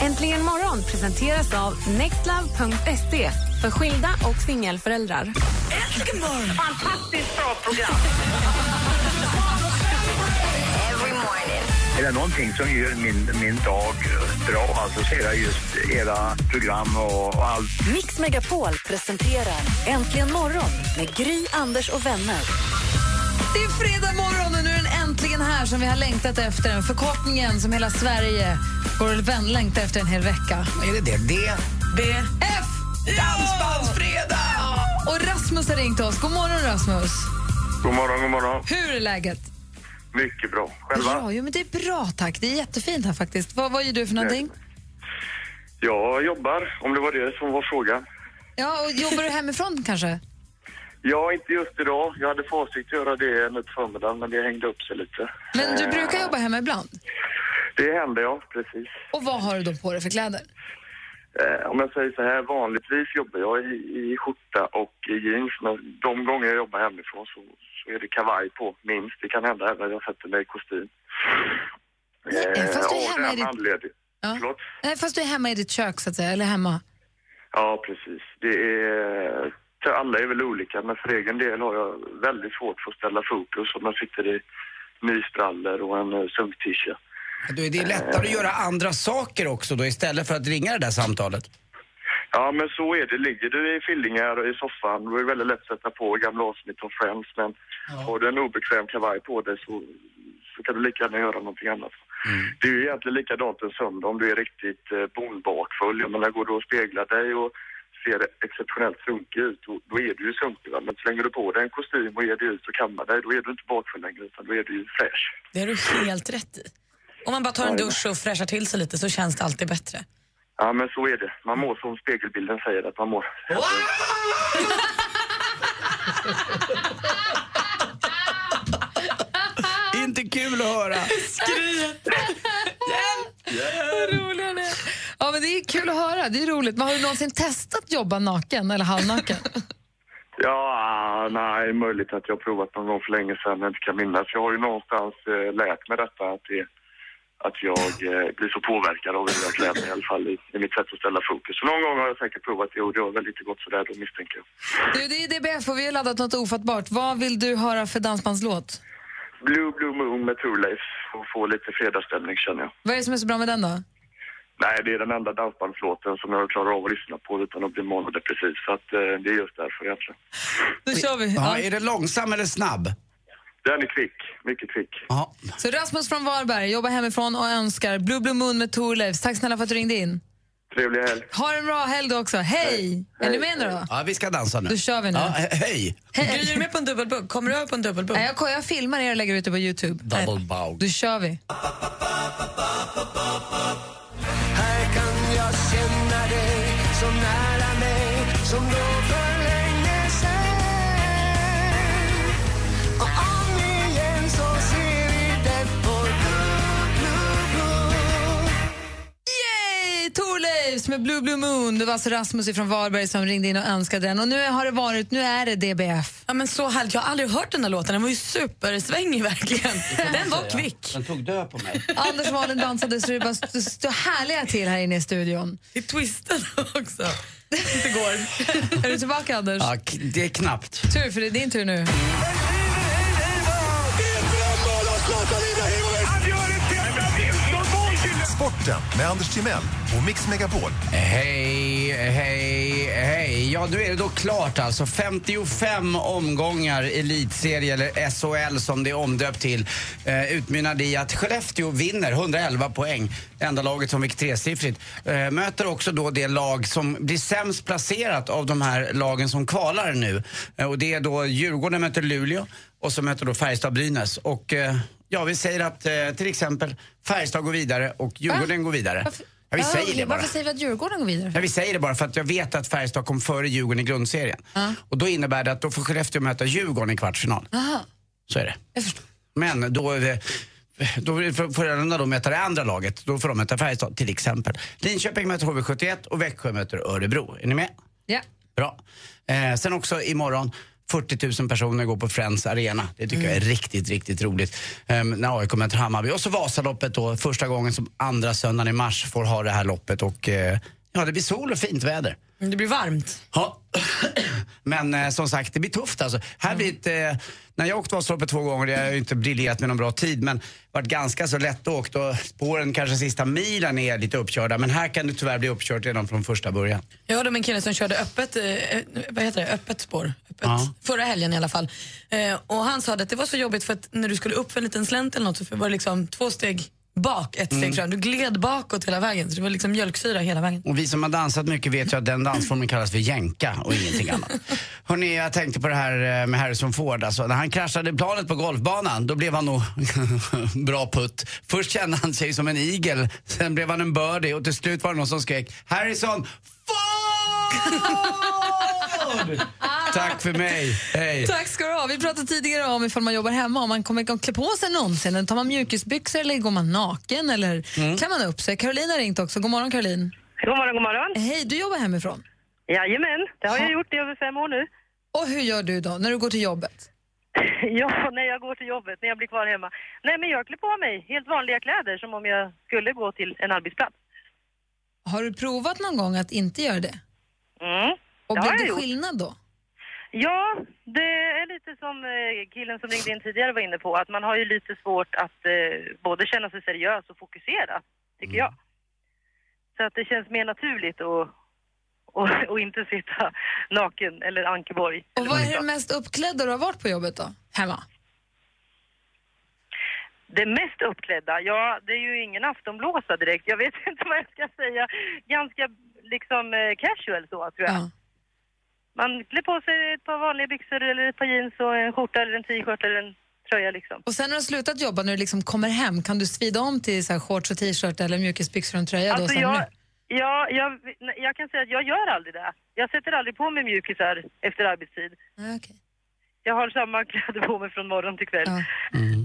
Äntligen morgon presenteras av nextlove.se för skilda och singelföräldrar. Äntligen morgon! Fantastiskt bra program. Every morning. Är det någonting som gör min, min dag bra alltså, så är det just era program och, och allt. Mix Megapol presenterar Äntligen morgon med Gry, Anders och vänner. Det är fredag morgon och nu är den äntligen här som vi har längtat efter. Den förkortningen som hela Sverige går och längtar efter en hel vecka. Är det det? D? B. F. Dansbandsfredag! Och Rasmus har ringt oss. God morgon Rasmus. God morgon, god morgon. Hur är läget? Mycket bra. Själva? Bra, jo, men det är bra tack. Det är jättefint här faktiskt. Vad, vad gör du för någonting? Jag jobbar, om det var det som var frågan. Ja, och jobbar du hemifrån kanske? Ja, inte just idag. Jag hade för avsikt att göra det nu på förmiddagen, men det hängde upp sig lite. Men du brukar jobba hemma ibland? Det hände, ja. Precis. Och vad har du då på dig för kläder? Eh, om jag säger så här, vanligtvis jobbar jag i, i skjorta och i jeans, men de gånger jag jobbar hemifrån så, så är det kavaj på, minst. Det kan hända även att jag sätter mig i kostym. Eh, fast du är hemma i ditt-. Ja. Nej, fast du är hemma i ditt kök så att säga, eller hemma. Ja, precis. Det är... För alla är väl olika, men för egen del har jag väldigt svårt för att ställa fokus om jag sitter i mysbrallor och en uh, sunk-t-shirt. Då är det lättare att göra andra saker också då istället för att ringa det där samtalet. Ja, men så är det. Ligger du i fillingar och i soffan, då är det väldigt lätt att sätta på gamla avsnitt av Friends, men har du en obekväm kavaj på dig så, så kan du lika gärna göra någonting annat. Det är ju egentligen likadant en söndag om du är riktigt eh, bonbakfull. Jag menar, går du och speglar dig och ser exceptionellt sunkig ut, då, då är du ju sunkig. Va? Men slänger du på dig en kostym och ger dig ut och kammar dig, då är du inte bakfull längre, utan då är du ju fräsch. Det har du helt rätt i. Om man bara tar en dusch och fräschar till sig lite så känns det alltid bättre. Ja, men så är det. Man mår som spegelbilden säger att man mår. Inte kul att höra. Skryt! Vad rolig han är. Men det är kul att höra. Det är roligt. Men har du någonsin testat jobba naken eller halvnaken? Ja, nej, möjligt att jag har provat någon gång för länge sedan, jag inte kan minnas. Jag har ju någonstans eh, lärt mig detta, att, det, att jag eh, blir så påverkad av hur jag klär mig i alla fall i, i mitt sätt att ställa fokus. Så någon gång har jag säkert provat det och det har väl inte gått sådär då misstänker jag. Du, det är DBF och vi har laddat något ofattbart. Vad vill du höra för dansbandslåt? Blue Blue Moon med Thorleif och få lite fredagsstämning känner jag. Vad är det som är så bra med den då? Nej, det är den enda dansbandslåten som jag klarar av att lyssna på utan att bli manodepressiv. Så att eh, det är just därför egentligen. Då kör vi. Ja, är det långsam eller snabb? Den är kvick, mycket kvick. Ja. Så Rasmus från Varberg jobbar hemifrån och önskar Blue Blue Moon med Thorleifs. Tack snälla för att du ringde in. Trevlig helg. Ha en bra helg du också. Hej! Är ni med nu då? Ja, vi ska dansa nu. Då kör vi nu. Ja, he- hej! Gry, är du med på en dubbelbugg? Kommer du över på en dubbelbugg? Nej, jag, jag filmar er och lägger ut det på Youtube. Double bow. Då kör vi. Känna dig så nära mig som då Thorleifs med Blue Blue Moon. Det var alltså Rasmus från Varberg som ringde in och önskade den. Och nu har det varit, nu är det DBF. Ja, men så härligt. Jag har aldrig hört den där låten. Den var ju supersvängig verkligen. Den var kvick. Den tog död på mig. Anders Wahlgren dansade så det bara stod härliga till här inne i studion. Det twistade också. Inte går. är du tillbaka Anders? Ja, det är knappt. Tur, för det är din tur nu. Sporten med Anders Timell och Mix Megapol. Hej, hej, hej. Ja, nu är det då klart alltså. 55 omgångar elitserie, eller SHL som det är omdöpt till, eh, utmynnade i att Skellefteå vinner 111 poäng. Enda laget som fick tresiffrigt. Eh, möter också då det lag som blir sämst placerat av de här lagen som kvalar nu. Eh, och det är då Djurgården möter Luleå och så möter då Färjestad-Brynäs. Och eh, ja, vi säger att eh, till exempel Färjestad går vidare och Djurgården går vidare. Ja, vi säger det bara. Varför säger vi att Djurgården går vidare? Ja, vi säger det bara för att jag vet att Färjestad kom före Djurgården i grundserien. Och då innebär det att då får Skellefteå möta Djurgården i kvartsfinal. Aha. Så är det. Men då, är det- då får Frölunda då möta det andra laget. Då får de möta Färjestad till exempel. Linköping möter HV71 och Växjö möter Örebro. Är ni med? Ja. Bra. Eh, sen också imorgon 40 000 personer går på Friends Arena. Det tycker jag är riktigt, riktigt roligt. Um, när AIK möter Hammarby. Och så Vasaloppet då, första gången som andra söndagen i mars får ha det här loppet. Och eh, ja, det blir sol och fint väder. Det blir varmt. Ja. Men eh, som sagt, det blir tufft alltså. Här blir det, eh, när jag åkt Vasaloppet två gånger, jag har ju inte briljerat med någon bra tid, men varit ganska så lättåkt och spåren kanske sista milen är lite uppkörda. Men här kan det tyvärr bli uppkört redan från första början. Jag hörde om en kille som körde öppet, eh, vad heter det? öppet spår. Öppet. Ja. Förra helgen i alla fall. Eh, och han sa att det var så jobbigt för att när du skulle upp för en liten slänt eller något så var det liksom två steg bak, ett steg Mm. fram. Du gled bakåt hela vägen så det var liksom mjölksyra hela vägen. Och vi som har dansat mycket vet ju att den dansformen kallas för jänka och ingenting annat. Hörrni, jag tänkte på det här eh, med Harrison Ford. Alltså, när han kraschade planet på golfbanan, då blev han nog bra putt. Först kände han sig som en igel, sen blev han en birdie och till slut var det någon som skrek Harrison Ford! Tack för mig, hej. Tack ska du ha. Vi pratade tidigare om ifall man jobbar hemma, om man kommer att klä på sig någonsin. Eller Tar man mjukisbyxor eller går man naken eller Mm. klär man upp sig? Caroline har ringt också. God morgon Caroline. God morgon, god morgon. Hej, du jobbar hemifrån? Jajamän, det har jag gjort i över fem år nu. Och hur gör du då när du går till jobbet? Ja, när jag går till jobbet, när jag blir kvar hemma. Nej, men jag klär på mig helt vanliga kläder som om jag skulle gå till en arbetsplats. Har du provat någon gång att inte göra det? Mm, Och det blev det skillnad då? Ja, det är lite som eh, killen som ringde in tidigare var inne på, att man har ju lite svårt att eh, både känna sig seriös och fokusera, tycker jag. Så att det känns mer naturligt att och, och inte sitta naken eller ankeborg. Och vad är det mest uppklädda du har varit på jobbet då? Hemma? Det mest uppklädda, ja det är ju ingen aftonblåsa direkt. Jag vet inte vad jag ska säga. Ganska liksom eh, casual så tror jag. Man klär på sig ett par vanliga byxor eller ett par jeans och en skjorta eller en t-shirt eller en tröja liksom. Och sen när du har slutat jobba, när du liksom kommer hem, kan du svida om till så här shorts och t-shirt eller mjukisbyxor och en tröja då? Alltså sen jag, ja, jag, jag kan säga att jag gör aldrig det. Jag sätter aldrig på mig mjukisar efter arbetstid. Jag har samma kläder på mig från morgon till kväll.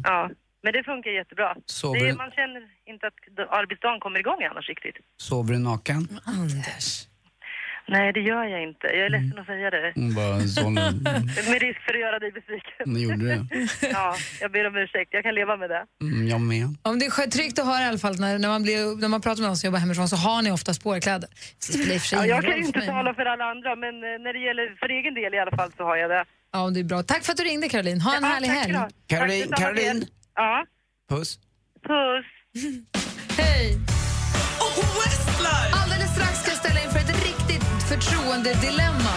Ja. Men det funkar jättebra. Sover Det, man känner inte att arbetsdagen kommer igång annars riktigt. Sover du naken? Anders. Nej, det gör jag inte. Jag är ledsen att säga det. Hon var en sån... Med risk för att göra dig besviken. Ni gjorde det. Ja, jag ber om ursäkt. Jag kan leva med det. Mm, jag med. Om det är tryggt att höra i alla fall när, när, man, blir, när man pratar med någon som jobbar hemifrån så har ni ofta spårkläder. Ja, jag kan inte tala för alla andra, men eh, när det gäller för egen del i alla fall så har jag det. Ja, det är bra. Tack för att du ringde Caroline. Ha en Ja, härlig helg. Caroline, Caroline. Ja, Puss. puss. Hej! Oh, förtroendedilemma.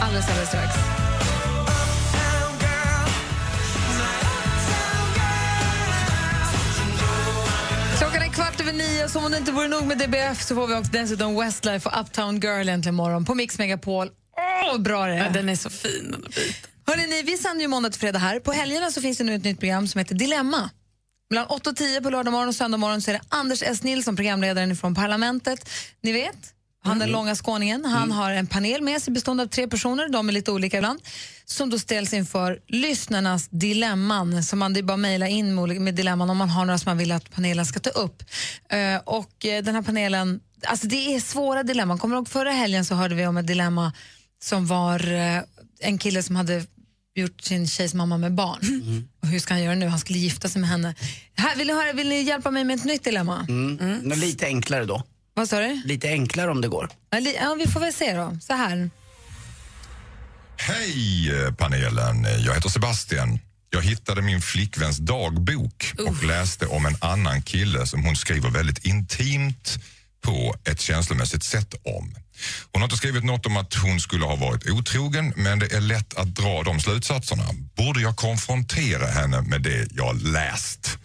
Alldeles, alldeles strax. Klockan är kvart över nio, som om det inte vore nog med DBF så får vi också dessutom Westlife och Uptown Girl äntligen morgon på Mix Megapol. Åh, vad bra det är! Ja, den är så fin. Den. Hörrni, ni, vi sänder ju måndag till fredag här. På helgerna så finns det nu ett nytt program som heter Dilemma. Mellan 8 och 10 på lördag morgon och söndag morgon så är det Anders S. Nilsson, programledaren från Parlamentet. Ni vet, han den långa skåningen. Han har en panel med sig bestående av tre personer, de är lite olika ibland, som då ställs inför lyssnarnas dilemman. Så man, det är bara att mejla in med, dilemman om man har några som man vill att panelen ska ta upp. Eh, och eh, den här panelen, alltså det är svåra dilemman. Kommer du ihåg förra helgen så hörde vi om ett dilemma som var eh, en kille som hade gjort sin tjejs mamma med barn. Och hur ska han göra nu? Han skulle gifta sig med henne. Här, vill, ni höra, vill ni hjälpa mig med ett nytt dilemma? Mm. Nå, Lite enklare då. Vad sa du? Lite enklare om det går. Ja, vi får väl se då. Så här. Hej eh, panelen, jag heter Sebastian. Jag hittade min flickväns dagbok och läste om en annan kille som hon skriver väldigt intimt på ett känslomässigt sätt om. Hon har inte skrivit något om att hon skulle ha varit otrogen men det är lätt att dra de slutsatserna. Borde jag konfrontera henne med det jag läst?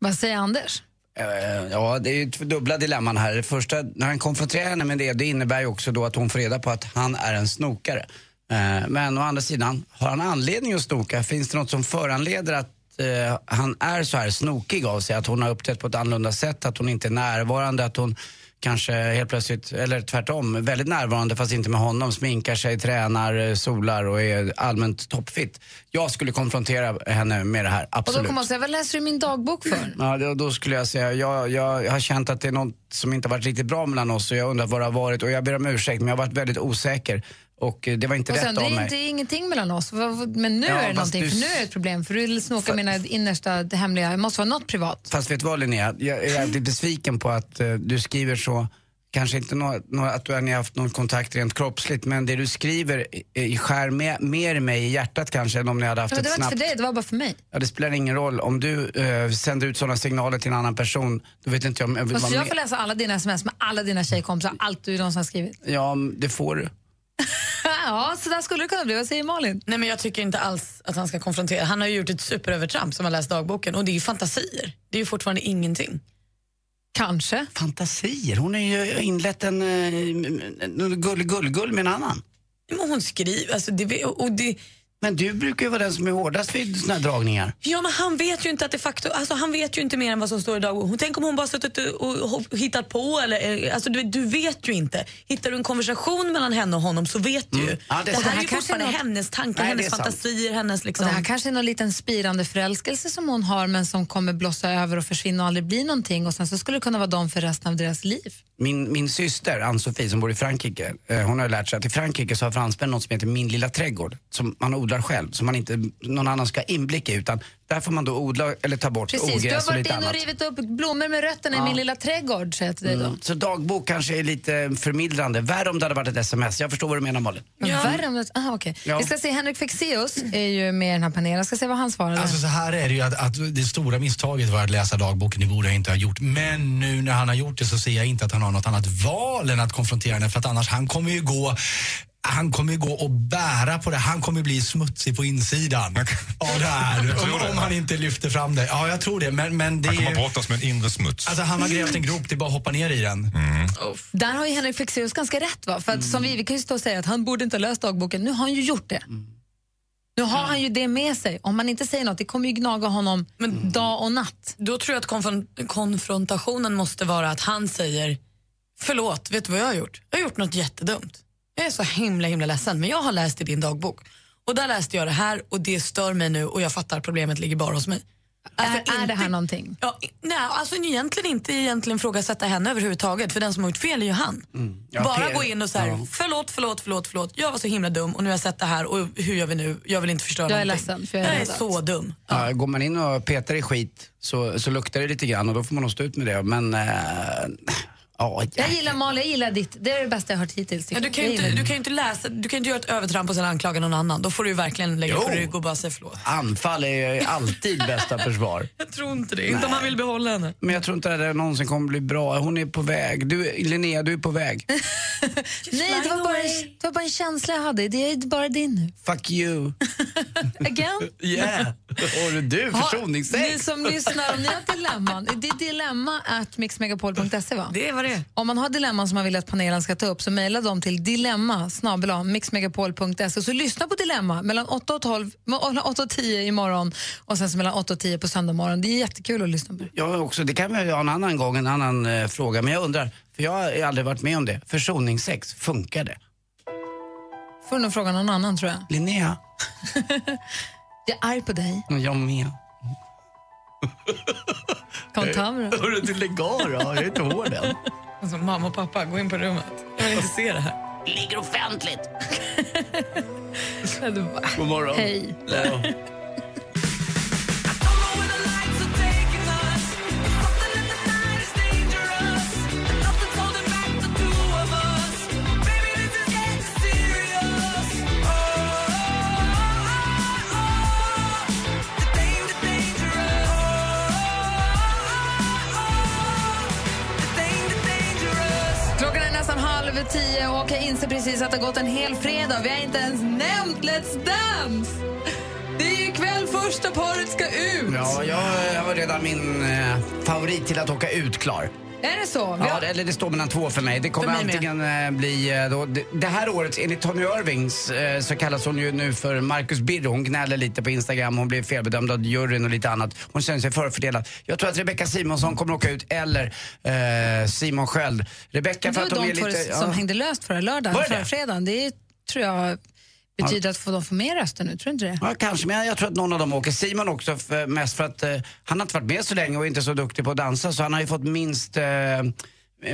Vad säger Anders? Eh, ja, det är ju dubbla dilemman här. Det första, när han konfronterar henne med det, det innebär ju också då att hon får reda på att han är en snokare. Eh, men å andra sidan, har han anledning att snoka? Finns det något som föranleder att eh, han är så här snokig av sig? Att hon har uppträtt på ett annorlunda sätt, att hon inte är närvarande, att hon kanske helt plötsligt, eller tvärtom, väldigt närvarande fast inte med honom, sminkar sig, tränar, eh, solar och är allmänt toppfit. Jag skulle konfrontera henne med det här, Och då absolut. kommer man säga, vad läser du min dagbok för? Ja, då, skulle jag säga, jag, jag har känt att det är något som inte har varit riktigt bra mellan oss och jag undrar vad det har varit och jag ber om ursäkt men jag har varit väldigt osäker och eh, det var inte Och sen, rätt det av är mig. inte ingenting mellan oss. Men nu Ja, är det fast någonting, du för nu är det ett problem. För du snokar mina innersta det hemliga, det måste vara något privat. Fast vet du vad Linnea, jag är jävligt besviken på att eh, du skriver så Kanske inte nå, nå, att du har haft någon kontakt rent kroppsligt men det du skriver i- skär med, mer i mig i hjärtat kanske än om ni hade haft Men det ett var inte snabbt... för dig, det var bara för mig. Ja, det spelar ingen roll. Om du eh, sänder ut sådana signaler till en annan person, då vet inte jag om jag vill Måste vara jag med. få läsa alla dina sms med alla dina tjejkompisar, allt du någonsin har skrivit? Ja, det får du. ja, så där skulle det kunna bli. Vad säger Malin? Nej, men jag tycker inte alls att han ska konfrontera. Han har ju gjort ett superövertramp som har läst dagboken och det är ju fantasier. Det är ju fortfarande ingenting. Kanske. Fantasier? Hon har ju inlett en, en gull-gull-gull med en annan. Men hon skriver, alltså det, och det... Men du brukar ju vara den som är hårdast vid såna här dragningar. Ja, men han vet ju inte att det faktum, alltså han vet ju inte mer än vad som står i dagboken. Tänk om hon bara suttit och, hittat på eller, eh, alltså du, du vet ju inte. Hittar du en konversation mellan henne och honom så vet du. Mm. Ja, det det, sant. här är ju här kanske fortfarande är något- hennes tankar, Nej, hennes fantasier, hennes liksom... Och det här kanske är någon liten spirande förälskelse som hon har men som kommer blossa över och försvinna och aldrig bli någonting och sen så skulle det kunna vara dem för resten av deras liv. Min, min syster Ann-Sofie som bor i Frankrike, eh, hon har lärt sig att i Frankrike så har fransmän något som heter Min lilla trädgård. Som man odlar själv, som man inte, någon annan ska ha inblick i. Utan där får man då odla eller ta bort Precis, du har ogräs och varit lite inne och annat. rivit upp blommor med rötterna i Ja. min lilla trädgård, säger jag till dig då. Mm. Så dagbok kanske är lite förmildrande. Värre om det hade varit ett sms. Jag förstår vad du menar Malin. Men Värre om det... Aha, okej. Ja. Vi ska se, Henrik Fexeus är ju med i den här panelen. Jag ska se vad han svarade. Alltså så här är det ju att, att det stora misstaget var att läsa dagboken, det borde jag inte ha gjort. Men nu när han har gjort det så ser jag inte att han har något annat val än att konfrontera henne för att annars han kommer ju gå han kommer ju gå och bära på det. Han kommer bli smutsig på insidan av det här. Om, om han inte lyfter fram det. Ja, jag tror det. Men, men det Han kommer är brottas med en inre smuts. Alltså han har grävt en grop, det är bara att hoppa ner i den. Där har ju Henrik Fexeus ganska rätt. Va? För att, som vi, vi kan ju stå och säga att han borde inte ha läst dagboken. Nu har han ju gjort det. Nu har han ju det med sig. Om man inte säger något, det kommer ju gnaga honom dag och natt. Då tror jag att konfron- konfrontationen måste vara att han säger förlåt, vet du vad jag har gjort? Jag har gjort något jättedumt. Jag är så himla himla ledsen men jag har läst i din dagbok och där läste jag det här och det stör mig nu och jag fattar att problemet ligger bara hos mig. är, är det här någonting? Ja, nej, alltså egentligen inte egentligen ifrågasätta henne överhuvudtaget för den som har gjort fel är ju han. Ja, Bara gå in och säga ja. förlåt, förlåt, förlåt, förlåt. Jag var så himla dum och nu har jag sett det här och hur gör vi nu? Jag vill inte förstöra Jag är någonting. ledsen, för jag är jag är så dum. Ja, går man in och petar i skit så, så luktar det lite grann och då får man nog stå ut med det. Men, ja, Jag gillar Malin, jag gillar ditt. Det är det bästa jag har hört hittills. tycker Ja, du, kan inte, du kan ju inte läsa, du kan inte göra ett övertramp och sen anklaga någon annan. Då får du ju verkligen lägga på Jo. rygg och bara säga förlåt. anfall är ju alltid bästa försvar. Jag tror inte det. Inte om man vill behålla henne. Men jag tror inte att det någonsin kommer bli bra. Hon är på väg. Du, Linnea, du är på väg. Nej, det var, bara, det var bara en känsla jag hade. Det är bara din nu. Fuck you. Again? Yeah. Och du, försoningssex. Ni som lyssnar, om ni har dilemman, det är dilemma at mixmegapol.se va? Det var det. Om man har dilemman som man vill att panelen ska ta upp så mejla dem till dilemma mixmegapol.se så lyssna på dilemma mellan 8 och, 12, mellan 8 och 10 imorgon och sen mellan 8 och 10 på söndag morgon. Det är jättekul att lyssna på. Jag också, det kan vi ha en annan gång, en annan eh, fråga. Men jag undrar, för jag har aldrig varit med om det. Försoningssex, funkar det? Får nog fråga någon annan tror jag. Linnea? Jag är arg på dig. Jag med. Då. Hörru, du lägg av då. Jag är inte hård än. Alltså, mamma och pappa, gå in på rummet. Jag vill inte se det här. Ligger offentligt. God morgon. Hej. Ja. Och jag inser precis att det har gått en hel fredag. Vi har inte ens nämnt Let's Dance! Det är ju ikväll första paret ska ut. Ja, jag, har redan min eh, favorit till att åka ut klar. Är det så? Vi Ja, har- det, eller det står mellan två för mig. Det kommer För mig antingen eh, bli eh, då, det, det här året, enligt Tony Irvings eh, så kallas hon ju nu för Marcus Birro. Hon gnäller lite på Instagram, hon blev felbedömd av juryn och lite annat. Hon känner sig förfördelad. Jag tror att Rebecca Simonsson kommer åka ut, eller eh, Simon Sköld. Rebecca Det för var att de är två lite... som hängde löst förra lördagen, Var det förra det? fredagen. Det tror jag betyder att få- de får mer röster nu, tror du inte det? Ja, kanske, men jag, tror att någon av dem åker. Simon också, för, mest för att eh, han har inte varit med så länge och inte så duktig på att dansa så han har ju fått minst, eh,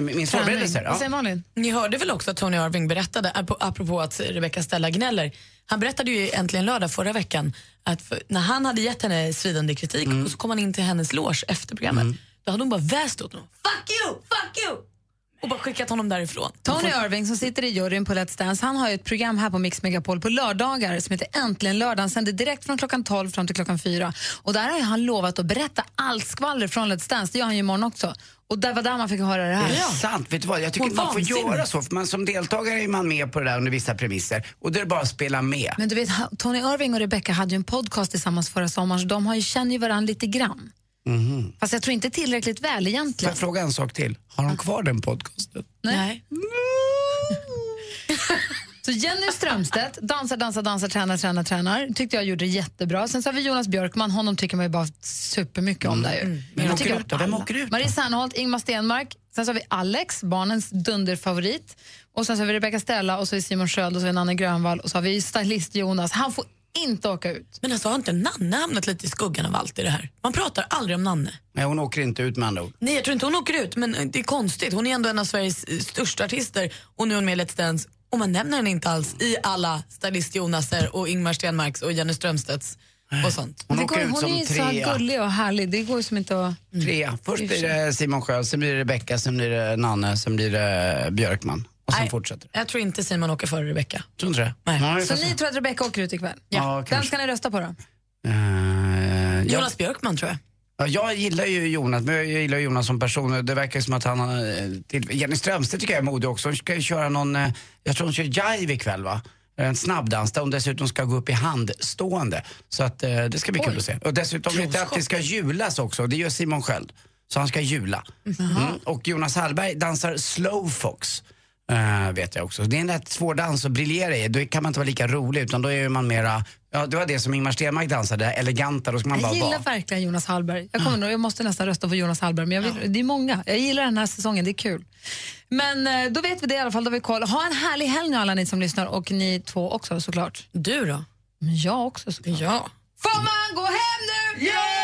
minst förberedelser. Vad säger Malin? Ni hörde väl också att Tony Irving berättade, ap- apropå att Rebecca Stella gnäller, han berättade ju äntligen lördag förra veckan att för, när han hade gett henne svidande kritik och så kom han in till hennes loge efter programmet, då hade hon bara väst åt honom. Fuck you, fuck you! Och bara skickat honom därifrån. Tony Irving som sitter i juryn på Let's Dance, han har ju ett program här på Mix Megapol på lördagar som heter Äntligen lördag. Han sänder direkt från klockan 12 fram till klockan 4. Och där har han lovat att berätta allt skvaller från Let's Dance. Det gör han ju imorgon också. Och där var där man fick höra det här. Det är sant. Vet du vad? Jag tycker man får göra så. För man, som deltagare är man med på det där under vissa premisser. Och det är bara att spela med. Men du vet, Tony Irving och Rebecca hade ju en podcast tillsammans förra sommaren så de har ju, känner ju varandra lite grann. Mhm. Fast jag tror inte tillräckligt väl Får egentligen. jag fråga en sak till? Har de kvar den podcasten? Nej. Så Jenny Strömstedt, dansar, dansar, dansar, tränar, tränar, tränar. Tyckte jag gjorde det jättebra. Sen så har vi Jonas Björkman, honom tycker man ju bara supermycket om där ju. Vem Jag åker tycker ut då? Vem åker ut då? Marie Serneholt, Ingmar Stenmark. Sen så har vi Alex, barnens dunderfavorit. Och sen så har vi Rebecca Stella och så har vi Simon Sköld och så har vi Nanne Grönvall och så har vi stylist Jonas. Han får inte åka ut. Men alltså har inte Nanne hamnat lite i skuggan av allt i det här? Man pratar aldrig om Nanne. Nej, hon åker inte ut med andra ord. Nej, jag tror inte hon åker ut, men det är konstigt. Hon är ändå en av Sveriges eh, största artister och nu är hon med i Let's Dance och man nämner henne inte alls i alla stylist Jonaser och Ingmar Stenmarks och Jenny Strömstedts och sånt. Hon det går, hon är ju så gullig och härlig. Det går som inte att... Trea. Först blir det Simon Sköld, sen blir det Rebecca, sen blir det Nanne, sen blir det Björkman. Och sen Nej. fortsätter Jag tror inte Simon åker före Rebecca. Tror inte det? Nej. Vi Så ni tror att Rebecca åker ut ikväll? Ja, Vem kanske. ska ni rösta på då? Eh, jag- Jonas Björkman tror jag. Ja, jag gillar ju Jonas, men jag gillar Jonas som person. Det verkar som att han eh, Till, Jenny Strömstedt tycker jag är modig också. Hon ska ju köra någon, eh, jag tror hon kör jive ikväll va? En snabbdans där hon dessutom ska gå upp i handstående. Så att eh, det ska bli kul att se. Och dessutom vet jag att det ska julas också. Det gör Simon Sköld. Så han ska jula. Mm. Och Jonas Hallberg dansar slowfox. Uh, vet jag också. Det är en rätt svår dans att briljera i. Då kan man inte vara lika rolig utan då är man mera, ja det var det som Ingmar Stenmark dansade, eleganta, då ska man Jag bara gillar vara. verkligen Jonas Hallberg. Jag, kommer nog, jag måste nästan rösta på Jonas Hallberg, men jag vill, det är många. Jag gillar den här säsongen, det är kul. Men eh, då vet vi det i alla fall, då har vi koll. Ha en härlig helg nu alla ni som lyssnar och ni två också såklart. Du då? Men jag också såklart. Ja. Får man gå hem nu? Ja,